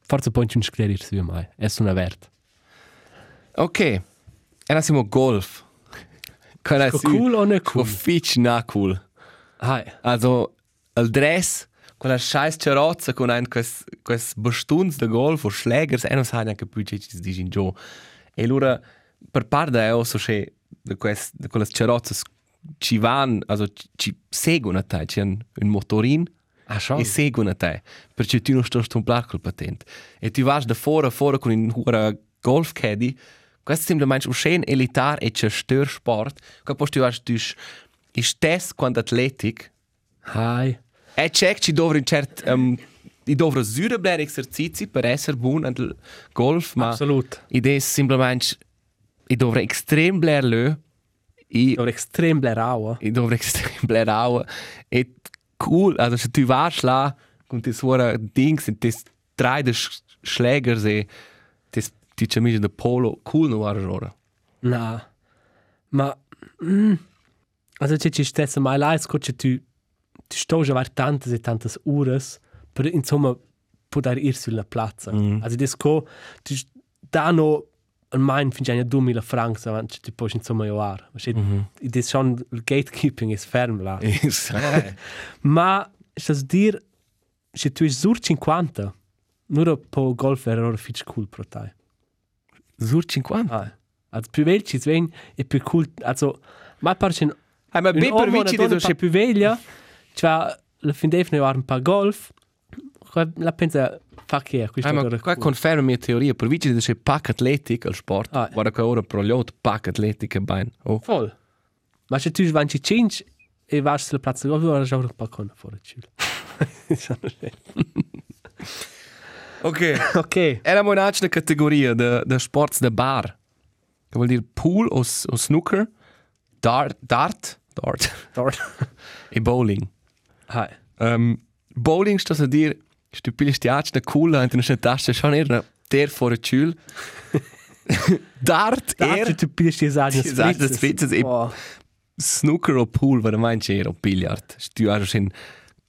Forse poi non scrivere su mai. È una verta. Ok. Era siamo golf. Quella Sco cool o ne cool? Fitch na cool. Hai. Also, il dress, quella scheiß cerozza con ein quest quest bastuns de golf o schlägers, e non sa neanche più che ci dici in giù. E allora, per parte è osso che de quest de quelle cerozze ci van, also ci- seguono a te, c'è un, un motorin Ah, schon. e seguono a te, perché tu non stai un plac col patente. E tu vas da fuori a fuori con un golf caddy, questo è semplicemente un scen elitar e qua poi tu vas dus i stess quando atletic, Hai. e c'è che ci dovre un cert, um, i dovre zure bler esercizi per essere buon al golf, ma Absolut. idea è semplicemente i dovre extrem bler lö, i Oder extrem blerau. i dovre extrem bler au, e cool, also se tu vas là, con te suora dings, e te drei de schlägers e te ti c'è mica de polo, cool no var ora. Na. Ma, mm, also c'è ci stessa mai là, sco c'è tu, tu sto già var tantas e tantas ures, per insomma poter ir sulla piazza. Mm. Also das co, tu danno un main fin già 2000 francs avanti tu puoi insomma joar. Ma c'è, das schon, il gatekeeping ist ferm là. Is- eh. Ma, stas dir, se tu is sur 50, nur po golf era ora fitch cool pro tai. Sur 50. Ah, also più velci sven e più cool, also, ma parcin Ah, ma un be per vici un po' più veglia, cioè, la fin defne var un po' golf, la pensa, fa che è, questo Ah, è ma qua conferma mia teoria, per vici de c'è pack atletic al sport. Ah. Guarda che ora pro lot pack atletic e bain. Oh. Voll. Ma se tu svanci cinci e vas sulla piazza golf, ora già un po' con fuori ciul. Ok. Ok. Era mo un'altra categoria de, de sports de bar. Che vuol dire pool o, s- o snooker, dart, dart, dart Dort. e bowling. Hai. Um, bowling sta a dire, stu piglias ti acna coola in una tasca schon era ter for a ciul. dart Da er tu piglias die Sagen Die Sagen des Spitzes, e- Oh. snooker o pool, va mai c'era o billiard. Stu ha schon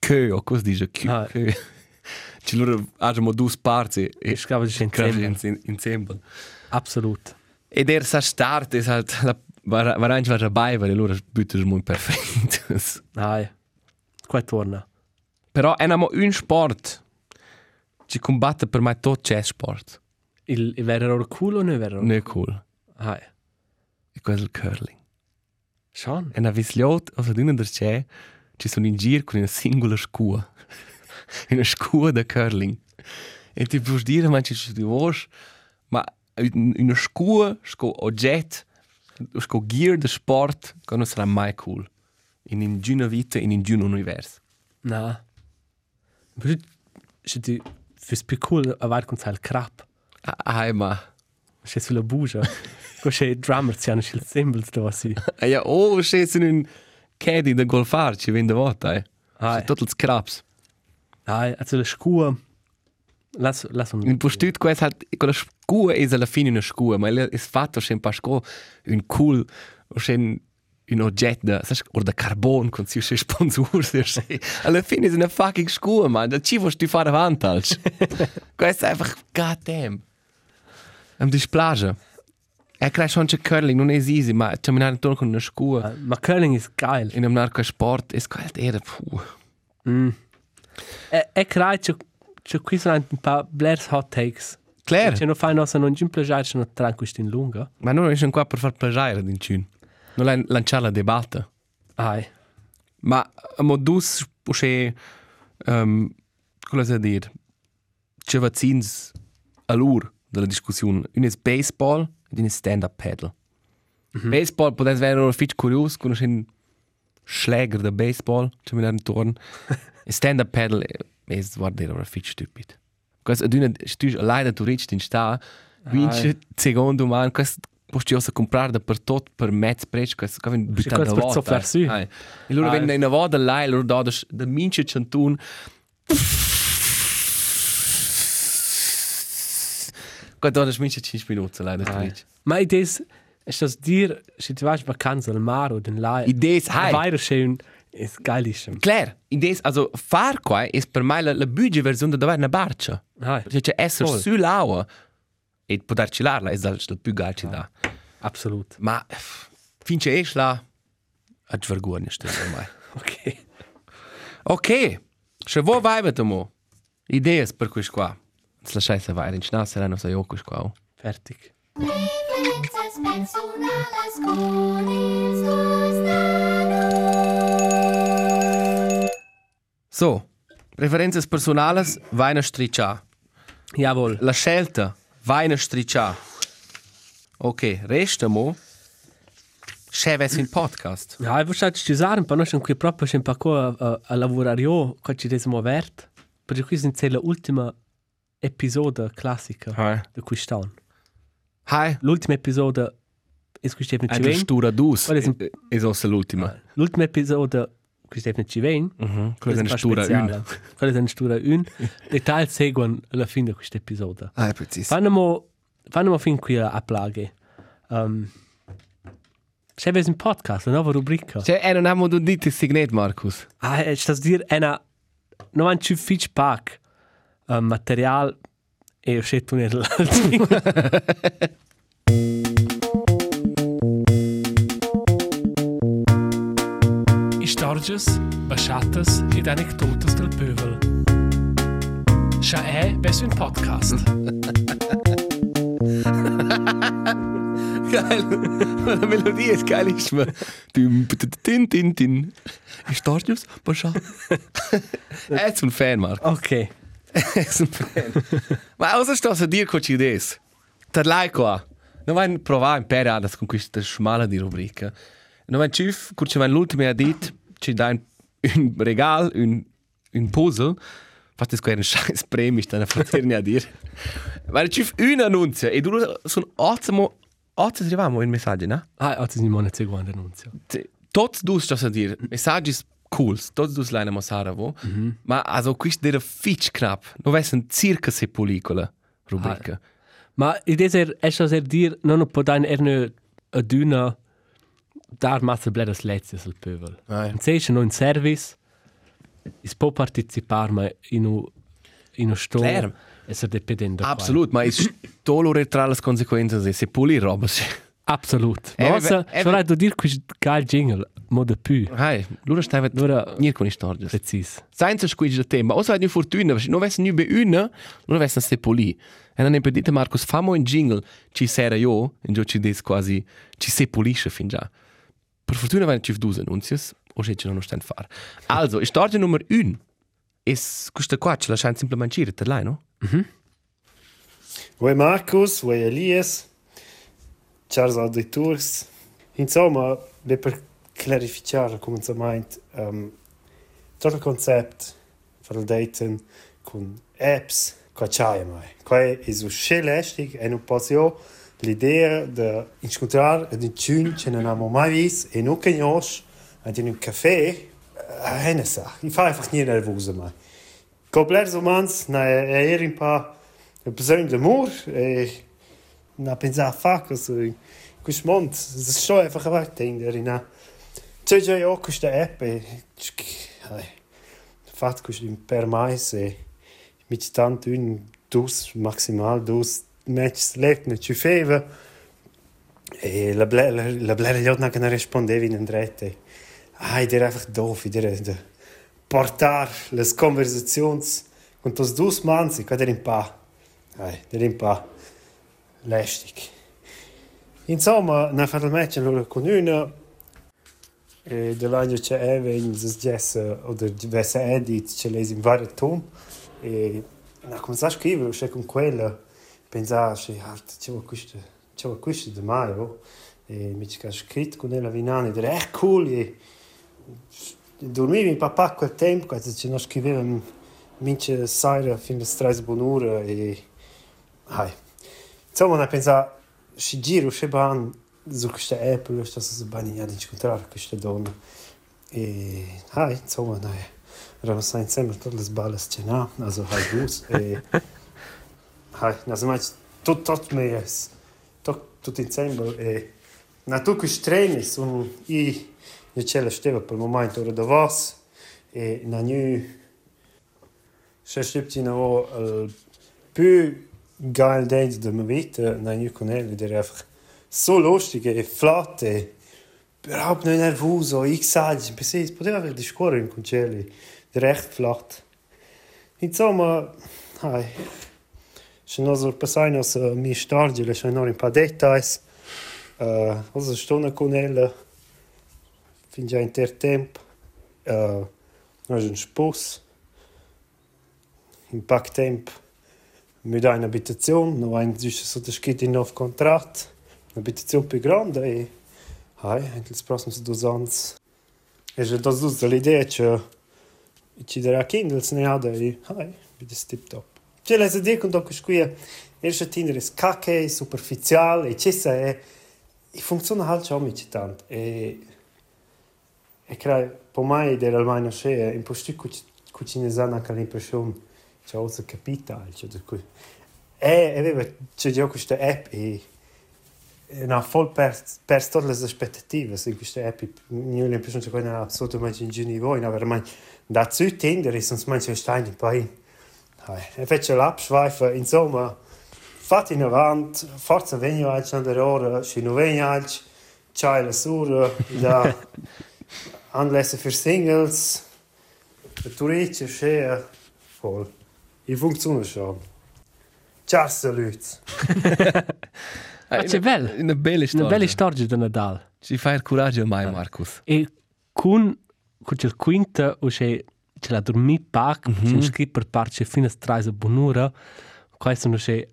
kö o cos dice kö. Ah. Ci loro hanno due parti e Ich glaube, das ist ein crasi Thema. in, insieme. Absolut. E der sa start is halt la var var anche var dabei, weil loro bütter muy perfekt. Hai. Qua torna. Però è namo un sport. Ci combatte per mai tot chess sport. Il, il vero cool o non vero? Ne cool. Hai. E questo è il curling. Schon. E na visliot, o sa d'una der c'è, ci sono in giro con una singola scua. una scua da curling. E ti puoi dire, ma ci sono di vos, ma un- una scua, sco oggetto, sco gear de sport, che non sarà mai cool. In in giuna vita, in in giun universo. Na. Aber se du fürs più cool avar con sal crap. Ah, ma... Se sulla bugia. Ko se drummer ci hanno il symbols da si. Ah, ja, oh, c'è un caddy da golfar, ci vende vota, eh. Ah, C'è tutto il scraps. Hai, also la scua. Lass lass un. In postut quest halt con la scua es alla fine una scua, ma è fatto sempre sco un cool scen un oggetto da, sai, o da carbon con si sponsor, sai. Alla fine è una fucking scua, man. Da ci vuoi tu fare avanti. Questo è einfach goddamn. Am displage. Er kreis schon che curling, non è easy, ma terminare intorno con una scua. Ma curling ist geil. In einem narco sport è halt era, puh. Mm. E e crai c'è c'è qui sono un paar Blairs hot takes. Claire. C'è no fai nostra non giun plagiare, c'è no tranquist in lunga. Ma non è qua per far plagiare din cun. Non l'ha lanciare la debatta. Hai. Ma a modus pushe um, come si dir c'è vaccins all'ur della discussione. Un è baseball ed un è stand-up paddle. Mm -hmm. Baseball potesse essere un fit curios con un schläger da baseball, c'è mi un torn. Stand-up paddle è guardare un fit stupid. Questo è una stu leider tu rich in sta vince secondo man questo posti osa comprare da per tot per mezz prezzo questo che viene buttato questo per sofflar su. E loro vengono in voda e loro da da mince centun Quando das mince 5 minuti là da Hai. rich. Ma ides ist das dir, se tu vas vacanza al mar o den lai. Idees hai. Weiter schön ist geilischem. Claire, idees also far qua è per me la, la bugie versione da avere una barcia. Hai. Cioè c'è essere Voll. sull'aua e poter cilarla è il più galci da. Absolut. Ma finché esci là a vergogna stesso ormai. Okay. Ok, se vuoi vai vedemo. Idees per questo qua. Se lasciai se vai in schnau saranno sai io questo qua. Fertig. Preferences personales con suo strano. So, preferenze personales vai na striccia. Jawohl. La scelta vai na striccia. Ok, resta mo. C'è ves in podcast. Ja, wollte ci sagen, aber noch schon qui proprio a, a lavorare io, qua ci desimo vert. Perché qui sind la ultima episode classica Hai. di quest'anno. Hai. L'ultima episode è qui Stefano È la Civen. stura dus. Qual è un- È also l'ultima. L'ultima episode qui Stefano Civen. Mhm. Quella è una stura un. Quella è una stura un. Detail seguono alla fine di questa episode. Ah, preciso. Fanno fin qui a, plaghe. Um, C'è un podcast, una nuova rubrica. Eh, non abbiamo detto il segnato, Marcus. Ah, eh, sta a dire, è una... Non c'è fitch pack. Uh, material e ho scelto un l'altro. Istorges, baciatas ed anecdotas del pövel. Scha è besso un podcast. Geil. La Melodie ist geilissima. Dum, tin, tin, tin. Istorgius, Bascha. Er ist ein Fan, Mark. Ok. Er ist ein Fan. Ma cosa sto a dire con cides? Ter lai qua. Non vai provare in periadas con questa schmala di rubrica. Non vai ciuf, curce vai l'ultima a dit, ci dai un, un regal, un, un puzzle. Fast das ein scheiß Prämie, dann fraterni a dir. Weil ciuf un annunzio e du sono ottimo Oggi arriviamo in messaggio, no? Ah, oggi non è seguente annunzio. Tots dus, sto a dire, messaggi cool, tots dus leine mo Sarajevo, mm -hmm. ma also quist der fitch knapp. No vessen circa se pellicola rubrica. Ah. Ma idee er, è sta a dire, non può dare erne a duna dar massa bledas lezias al pövel. Ah, Se c'è no in service, is può partecipare ma in un in un sto. Claro. E se dipende da Absolut, ma is dolore tra le conseguenze se se puli roba se. Absolut. Beh, se eh, vorrei dire questo geil jingle, mo de più. Hai, lura stava Lura- nier con istorgias. Precis. Senza squigi del tema, o sai di fortuna, non vessen nu be una, non vessen se puli. E non è per dite Marcus, famo un jingle, ci sera io, in gio ci des quasi, ci se pulisce fin già. Per fortuna vanno ci due annunzios, o se ci non stand far. Also, istorgia nummer 1. Es questa qua ce la scheint simplemente dire, te l'hai, no? Oi Markus, oi Elias, caros auditores. Insomma, beh, per clarificare come si meint, um, tutto il concetto per il dating con apps, qua c'è mai. Qua è su scelastic e non posso io l'idea di incontrare un cun che non abbiamo mai visto e non conosco in un caffè, è una sa. Ich fahre einfach nie nervoso mai. Completo romans, na era un po' een persoonlijk amor. E na pensare a fare cosa in questo mondo. Es ist schon einfach weg in der na. C'è già io questa app e fatto questo per mais e mit tanto un dus maximal dus matches lebt ne ci feva e la bla la, la bla gli non che rispondeva in andrete. Ah, der einfach doof, der der portar les conversazions con tos dus mans, e der in pa. Ai, der in pa. Lästig. Insomma, na fatto il match allora con una e dell'anno c'è Eve in Jess oder diverse edit c'è lei in vari tom e na come sa scrivere c'è con quella pensare c'è c'è questo c'è questo di maio e mi c'è scritto con ella vinane ed era echt cool e dormivi in papà quel tempo quando ci non scriveva mince sera fino a stress buon'ora e hai insomma na pensare si giro si ban su questa app lo sta si bani ad incontrare queste donne e hai insomma erano sai insieme tutte le sballe cena also hai bus e hai na mai tutto tutto me es tutto tutto insieme e. Na tu questi treni sono i io c'è la steva per il momento ora da vas e na nu se stipti na o più geil date de me vita na con elle der einfach so lustig e flat e überhaupt nicht nervoso ich sage precis poteva aver discorrere con Celli der echt flat. Insomma hai se non so passare nos mi stardi le sono un paar details uh, also stunde con elle fin già in ter temp uh, noi un spus in pack temp mit einer Habitation, noch ein so das geht in auf Kontrakt, eine Habitation più grande e hai, anche les prossimi due anni. E già das dus l'idea che ci darà Kindles ne ha e hai, bitte tip top. C'è la idea con dopo qui è già tinere scacche superficiale e c'è è e funziona halt schon mit tant e e crea po mai der almeno c'è in posti cucine sana che l'impressione c'è also capital cioè di cui e aveva c'è già questa app e e ha voll perso pers tutte le aspettative in questa epoca. Io ho l'impressione che non ha assolutamente in giù voi, no, veramente da zu tender ist uns manche Steine bei. E fece l'abschweife, insomma, fate in avanti, forza venio alci an der ora, si no venio alci, c'hai la sura, da anlässe für Singles, der Turice, schea, voll. Il funziona schon. Ciao, salut. Ah, c'è bello. Una bella storia. Una bella storia di Nadal. Ci fai il coraggio mai, Marcus. E con con il quinta o c'è c'è la dormi pac, c'è un scritto per parte fino a strada buonura, questo non c'è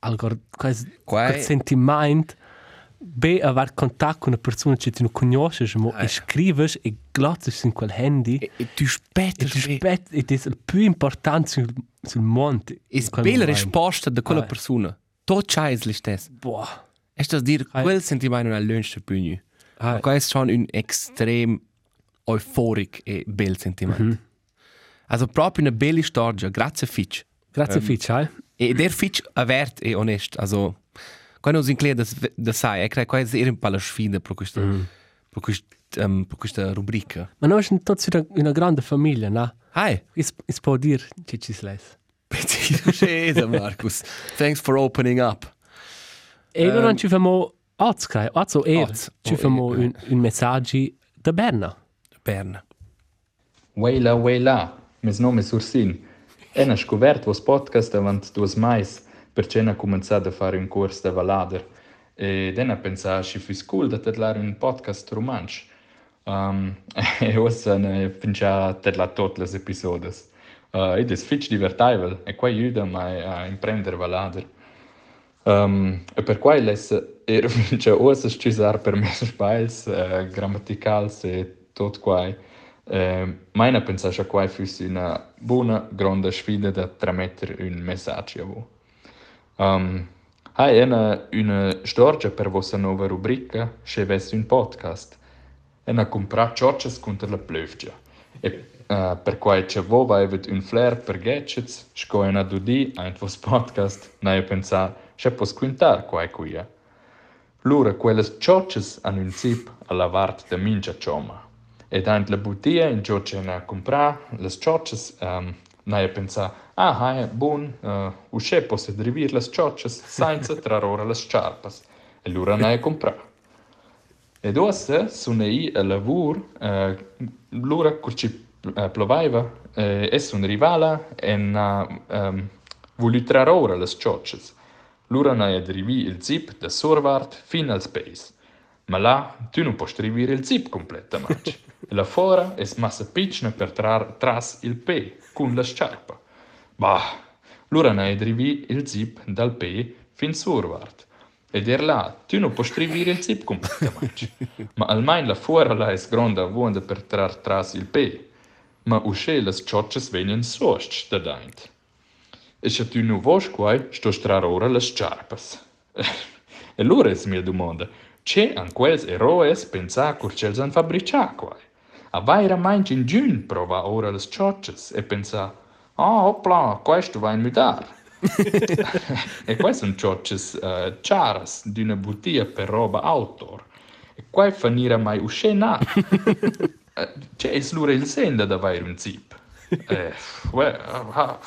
algor questo Quai- sentimento be aver contatto con una persona che tu non conosci, ma Eh. e scrivi e glotsi in quel handy E, e tu aspetti, e ti aspetta ed è il più importante sul, sul mondo. E quel bella momento. risposta da quella persona. Tot c'hai lo stesso. Boah. E sto a dire, Ah. quel sentimento non è l'unste pugno. Ah. Questo è un estrem euforico e bel sentimento. Also proprio una bella storia, grazie Fitch. Grazie Ehm, Fitch, eh? E der Fitch avert e onest, also quando si include da sai, e credo che è un po' la sfida per questa, per questa, um, per questa rubrica. Ma noi siamo tutti una, una grande famiglia, no? Hi, Es, es può dire che ci si les. Petit Schäse, Markus. Thanks for opening up. E allora non ci facciamo Oz, crai. Oz o Er. Oz, Ci o facciamo Er, un, un messaggio da Berna. Berna. Weila, weila, mes nome Sursin. E na scovert vos podcast avant duas mais, perché na començat a fare un curs de valader. E den a pensar si fus cool da tedlar un podcast romansch. Um, e ossa ne fincha tedlar tot les episodes. Uh, ed es fitch divertaivel, e qua aiuta mai a imprender valader. Um, e per quai les er fincha ossa scusar per mes spails, uh, grammaticals e tot quai. Eh, Meina pensa che qua fosse una buona, grande sfida da tramettere un messaggio a voi. Um, hai una, una storia per vostra nuova rubrica, se avessi un podcast. E na comprar ciocces contro la plövgia. E uh, per quai c'è voi avete un flair per gadgets, scoia na dudi, ein vos podcast, na io pensa, c'è pos quintar quai eh. Lura quelles ciocces hanno un zip alla vart de mincha cioma. Ed ant la bottiglia in gio c'è na comprar les ciocces, um, na io pensa, ah, hai, bun, uh, usce posse drivir les ciocces senza trar ora les ciarpas. E lura na io comprar. Ed ossa sono i a lavur, uh, lura cur ci uh, plovaiva, uh, e sono rivala e na um, voulu trar ora les ciocces. Lura na drivi il zip da sorvart fin al space. Ma là tu non puoi scrivere il zip completamente. là fuori è massa piccina per trar tras il P con la sciarpa. Bah, lura na drivi il zip dal P fin sorvart. Ed er là, tu non puoi scrivere il zip completamente. Ma almeno la fuori là è grande vuonda per trar tras il P. Ma usce le ciocces vengono sost da daint. E se tu non vuoi qua, sto strar ora le sciarpas. e allora es mia domanda, c'è an quels eroes pensar cur c'els han fabricia qua? A vaira mainc in prova ora le ciocces e pensar, ah, opla, questo va in mudar. e quai sono ciocces uh, charas d'una bottiglia per roba outdoor. E quai fanira mai usce na. Eh, C'è es lura il senda da vair un zip. Eh, uè, ah, ah.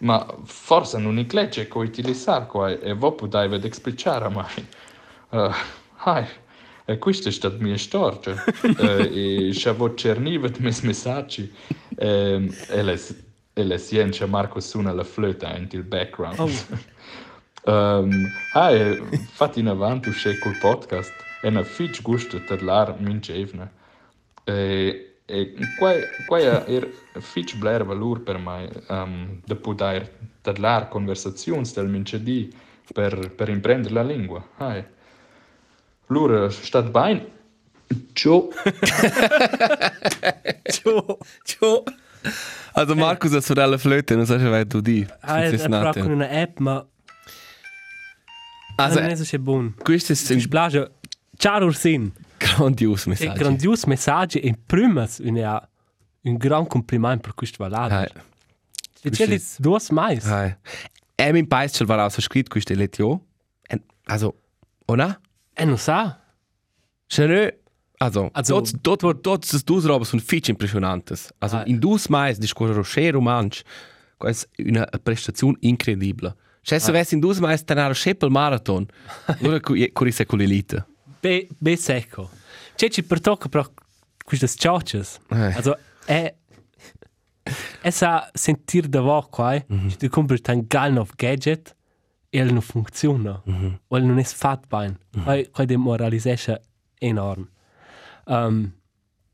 Ma forse non è clecce che utilizzare qua e voi potete esplicare mai. Uh, hai, e questa è stata mia storia. uh, e voi cernivet mes messaggi um, e le e le scienze Marco suona la flöta in il background. Oh. um, hai, fatti in avanti uscire col podcast e una fitch gusto per l'ar mincevna. E, e qua, qua er fitch bler valur per mai um, de poter tadlar conversazioni del mincedi per, per imprendere la lingua. Hai. Lura, stat bain. Ciao. Ciao, ciao. Also Markus ha suonato la flöte, non so se vai tu di. Ah, è proprio con una app, ma Also, non è so buon. questo è Mi un spiace. Ciao Ursin. grandioso È un messaggio. grandioso messaggio e prima un, un gran complimento per questo Hai. valato. E questo c'è è- due mais. Hai. E min paese ce l'ha scritto questo letio. Also, Oder? E sa. Schnell. Also, Also- also dort, dort, dort, das dus robes sind viel impressionantes. Also, Ah. in dus mais discorre rocher romansch. È una prestazione incredibile. Cioè, se avessi in dus mais tenere Scheppel Marathon, corrisse con l'elite. Be, be secco. C'è ci per tocca però queste ciocces. Eh. Also, è... E sa sentir da vo qua? Mm -hmm. Tu compri un gal of gadget el non funziona. Mm -hmm. O el non è fatto bene. Mm -hmm. Qua demoralisce enorm. Um,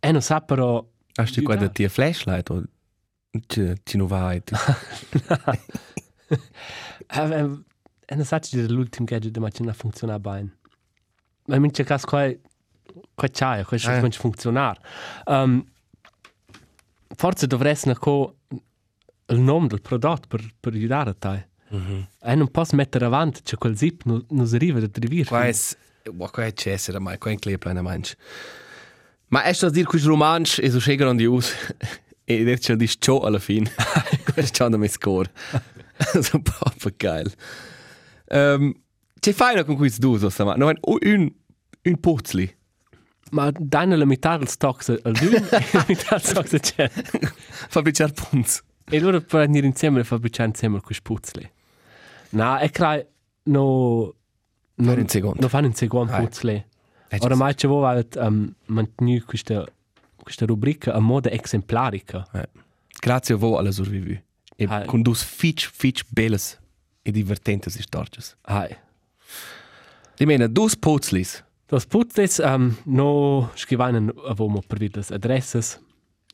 e non sa però... Hast du quasi die Flashlight oder ci ci non vai? E non sa ci l'ultimo gadget ma ce non funziona bene. Ma in certi casi qua... Qua c'è, qua c'è come funzionare. Um, forse dovresti il nome del prodotto per, per aiutare a te. Mm -hmm. E non posso mettere avanti, c'è quel zip non, non si arriva a trivire. Qua è... Qua è c'essere mai, qua è in clepla una manch. Ma è sto a dire questo romansch è so schön grandios. E adesso dici ciò alla fine. Questo è il mio score. so proprio geil. Um, c'è fai con questo due, so, ma non un, un puzzli. Ma dai la metà del stock al dune e la metà del stock c'è. Fabbricare punz. E loro per venire insieme e fabbricare insieme questi puzzli. No, è chiaro, no... Fare un secondo. Non fanno un secondo Ah, puzzle. Eh, Ora mai ci vuole um, mantenere questa, questa rubrica a moda esemplarica. Eh. Grazie a voi alla survivu. E Ah. con dus fitch, fitch belles e divertentes stories. Hai. Di mena, dus puzzlis. Das puzzles um, no scrivono a voi per vedere le adresse.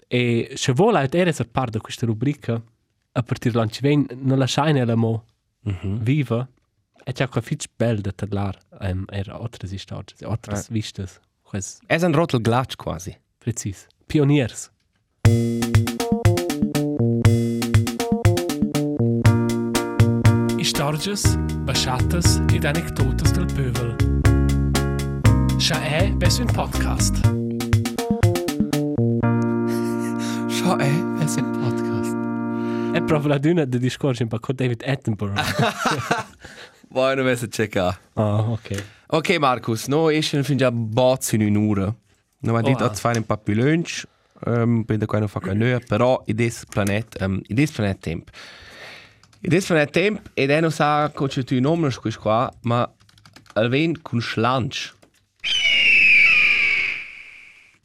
E se vuole era a parte di questa rubrica, a partire dall'anno che viene, non lasciare la mo Mhm. viva. E c'è qualcosa di bello da parlare. Um, era altre storie, altre Eh. vistas. Questo Es un rotel glatsch quasi. preciso. Pioniers. Historias, bachatas ed anecdotas del pövel. Scha è ves un podcast. Schau, ey, E proprio la duna del discorso in con David Attenborough. Vai, non vesse checkare. Ah, ok. Ok, Markus, no, ich bin già bozzo in un'ora. Non mi ha detto Oh, di fare un po' più lunch, um, per qua non fa qua noi, però in questo pianeta, um, in questo pianeta tempo. In questo pianeta tempo, ed è non sa come tu nome questo qua, ma almeno con schlanch.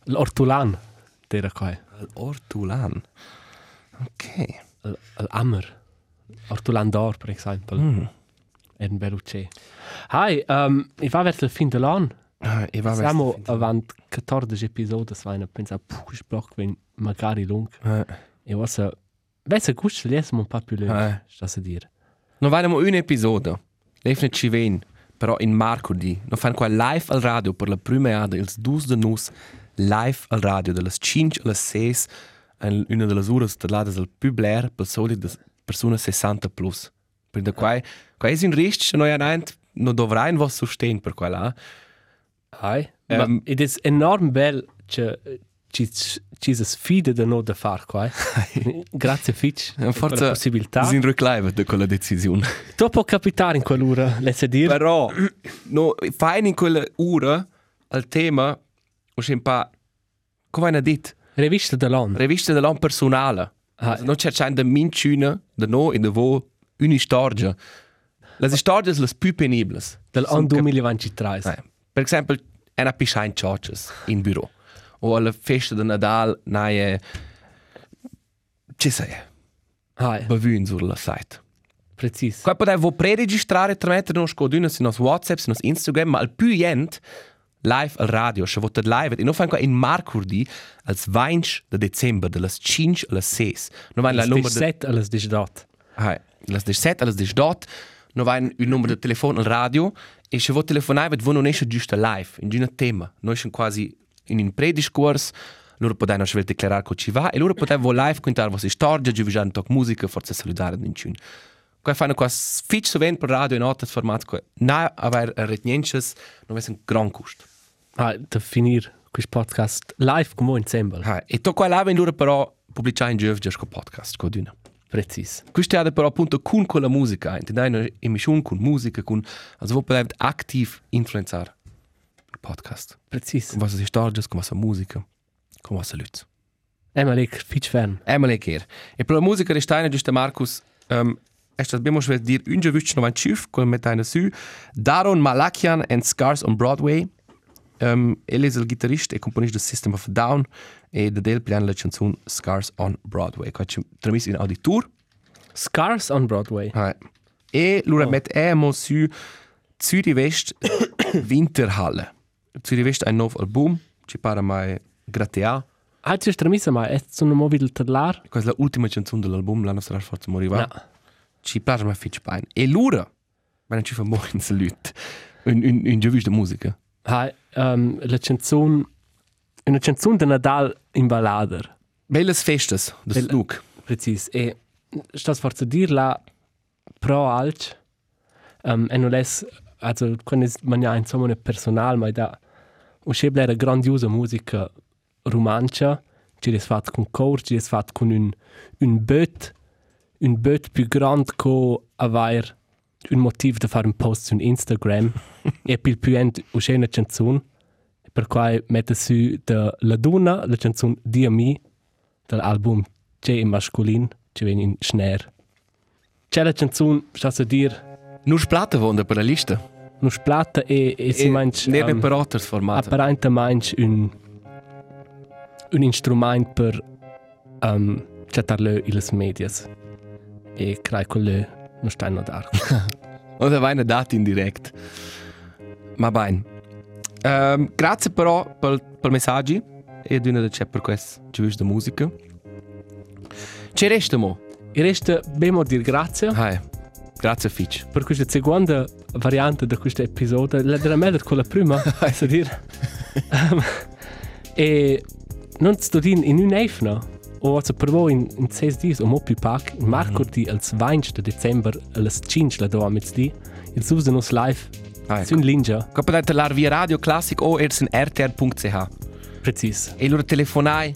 L'ortulan, era qua. Ortulan. Ok. L'ammer. Ortulan d'or, per esempio. Mm. Era un bel uccello. Hi, um, ich war verso il fin dell'anno. Ah, ich war Siamo avanti 14 episodi, svajno, pensa, puh, viene magari lungo. Eh. E was, vesse gusto, lesiamo un po' più lungo, Eh. sta a dire. Non vediamo un episodio. Nicht ci ven, però in Marcodi. Non fanno qua live al radio per la prima volta, il 2 de nus, live al radio, dalle 5 alle 6, in una delle ore stellate del più blair per soli de persone 60 plus. Per da qua, qua è un rischio, noi hanno non dovrai un vostro sostegno per qua là. Hi. Ehm, Ma ed è enorm bel che ci si sfida da noi da fare qua. Grazie Fitch per Forza, la possibilità. sind rückleivet da quella decisione. Tu può capitare in quell'ora, lesse dire. Però, no, fai in quella ora al tema, o c'è un po', come hai detto, Revista dell'anno. rivista dell'anno personale. Ah. Also, non c'è da minciuna, da no e da vo, una storia. Le storie sono le più penibili. Dell'anno 2023. Eh, per esempio, è una piscina in churches in bureau. O alla festa di Nadal, naie, ci sei, Hi. bevun sulla site. Preciso. Qua potevo preregistrare tra mettere non scodune su nos WhatsApp, su nos Instagram, ma al più jent live al radio, se votat live, e non fanno in Marcurdi als 20 de Dezember, de las 5 alle 6. Non vanno la ist de... set alles dich dort. Ah, las 17, alles 18, non vanno il numero di telefono al radio, e se vot telefonare, voi non esce giusto live, in un tema. Noi siamo quasi in un prediscorso, loro potevano svel declarare che ci va, e loro potevano live contare vostre storie, giù un talk musica, forse salutare in cun. Qua fanno qua fitch sovent per radio in altri formati, qua na aver retniences, non è un gran costo. Ah, da finir questo podcast live con voi insieme. Ah, e to qua là, loro però pubblicare in già con podcast, con d'una. Precis. Questo è però appunto con quella musica, intendai una emissione con musica, con, also wo bleibt aktiv influenzar il podcast. Precis. Con was stories, con was musica, con was Leute. Emma lek fitch fern. Emily Kehr. E per la musica restaina giusto Markus, ähm, es das bemo schwer dir unge wütsch noch ein Schiff, mit einer Sü, Daron Malakian and Scars on Broadway. Um, ele è il chitarrista e componista del System of Down e da del piano la canzone Scars on Broadway, che ci tramis in auditur. Scars on Broadway. Ah, e lura oh. met emo su Zürich West Winterhalle. Zürich West ein nuovo album, ci pare mai gratia. Ah, ci stramisa mai, è sono mo videl terlar? Questa è l'ultima canzone dell'album, l'anno sarà forse moriva. No. Ci piace mai fitch pain. E lura, ma non ci fa morire in salute. Un, un, un giovane di musica. Hai, um, la canzone, una canzone de Nadal in ballader. Belles festes, das Bell- Snook. Precis. E stas forza dir la pro alch, um, e non les, also, quando es man ja insomma ne personal, ma da, un schebla era grandiosa musica romancia, ci des fat con cor, ci des fat con un, un böt, un böt più grand co avair un motiv da fare un post su Instagram. E pil più end uscì una canzone per cui mette su de la donna la canzone Dia mi. Dall'album C'è in masculin ci viene in schner c'è la canzone sta a dir. Nur Splatte wonder per la lista. non splatta e, e si manch Ne per otters format. apparente manch un un instrument per um, chattarle iles medias. E crai con le non stanno dar Oder vai eine data in direct. Ma bene. Um, grazie però per, per messaggi e ad una da c'è per questo giusto da musica. Ci resta mo. e resta bemo dir grazie Hai. Grazie Fitch. per questa seconda variante di questo episodio, la della meglio con la prima, a dire. um, e non sto in in un eifna, o also per voi in, in sei dies, o mo più pac, in marco di al 20 de Dezember, alles 5 la doa mit di, il susa nos live, Hai. su in linja, potete lar via Radio Classic o ers in rtr.ch. precis. E loro telefonai.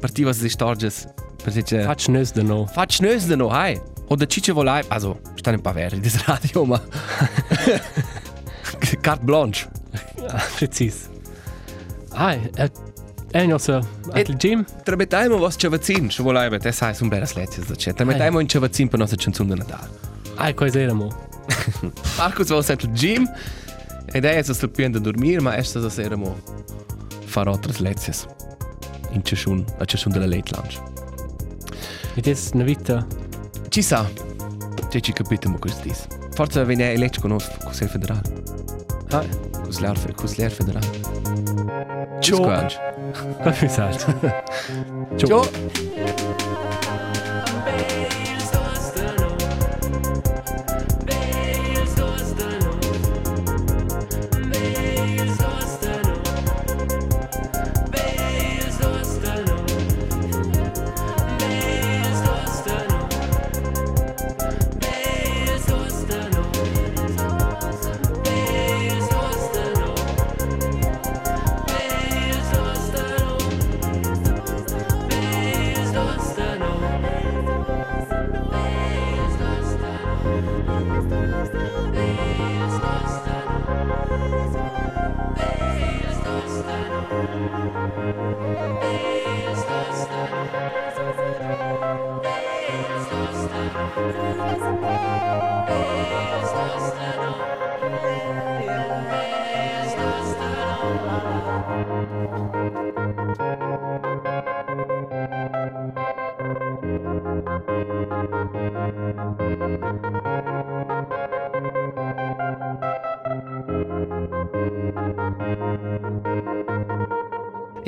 Partiva se storges. Per dice Faccio nös de no. Fac nös de no, hai. Oder cice volai, also, stanno un po' veri di radio, ma carte blanche. precis. Ai, e, e nossa, E- il gym, Tramettajmo vas cevacin, še volai, bet, e sai, sun beras lezies da c'è. Tramettajmo in cevacin per nostra canzone de Natale. ai, cosa eramo? Marcus va sempre al gym, ed è so più da dormire, ma è stato sera mo fare altre lezies. In ciascun, a ciascun della late lunch. Ed è una vita, Ci sa, c'è ci capite mo questo dis. Forse viene eletto con il Consiglio federale. ai, Consigliere Consigliere federale. Ciao. Squanch. cosa mi sa? Ciao.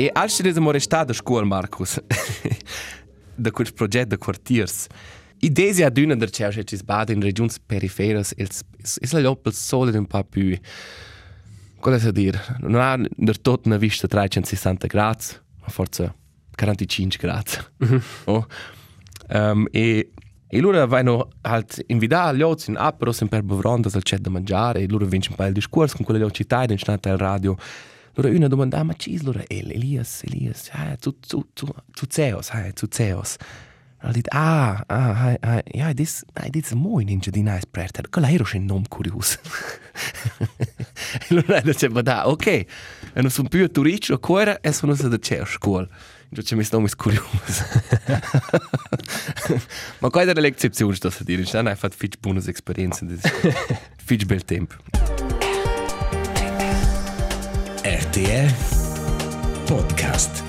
E als du siamo restati a scuola, Marcus, da quel progetto de quartiers, idea ad una der cerce ci sbada in regioni periferiche, è la loppel solo un po' più, come si dire, non ha del tutto una vista 360 gradi, ma forse 45 gradi. oh. um, e E loro vanno halt invitare gli altri in apero sempre per bevrando al c'è da mangiare e loro vincono un po' il discorso con quelle città in stata al radio. Loro una domanda, ma chi è loro? El, Elias, Elias, ah, tu, tu, tu, tu Zeus, ah, tu Zeus. Ha dit, ah, ah, hai, hai, ja, dis, hai, dis mo in inge di nice prater. Quella ero schon nom curios. e allora dice, ma da, ok. E non sono più turisti o cuore e sono stato c'è a scuola. Invece mi sto mis curios. ma qua è l'eccezione, sto a dire. Non hai fatto fitch buone esperienze. Fitch bel tempo. podcast.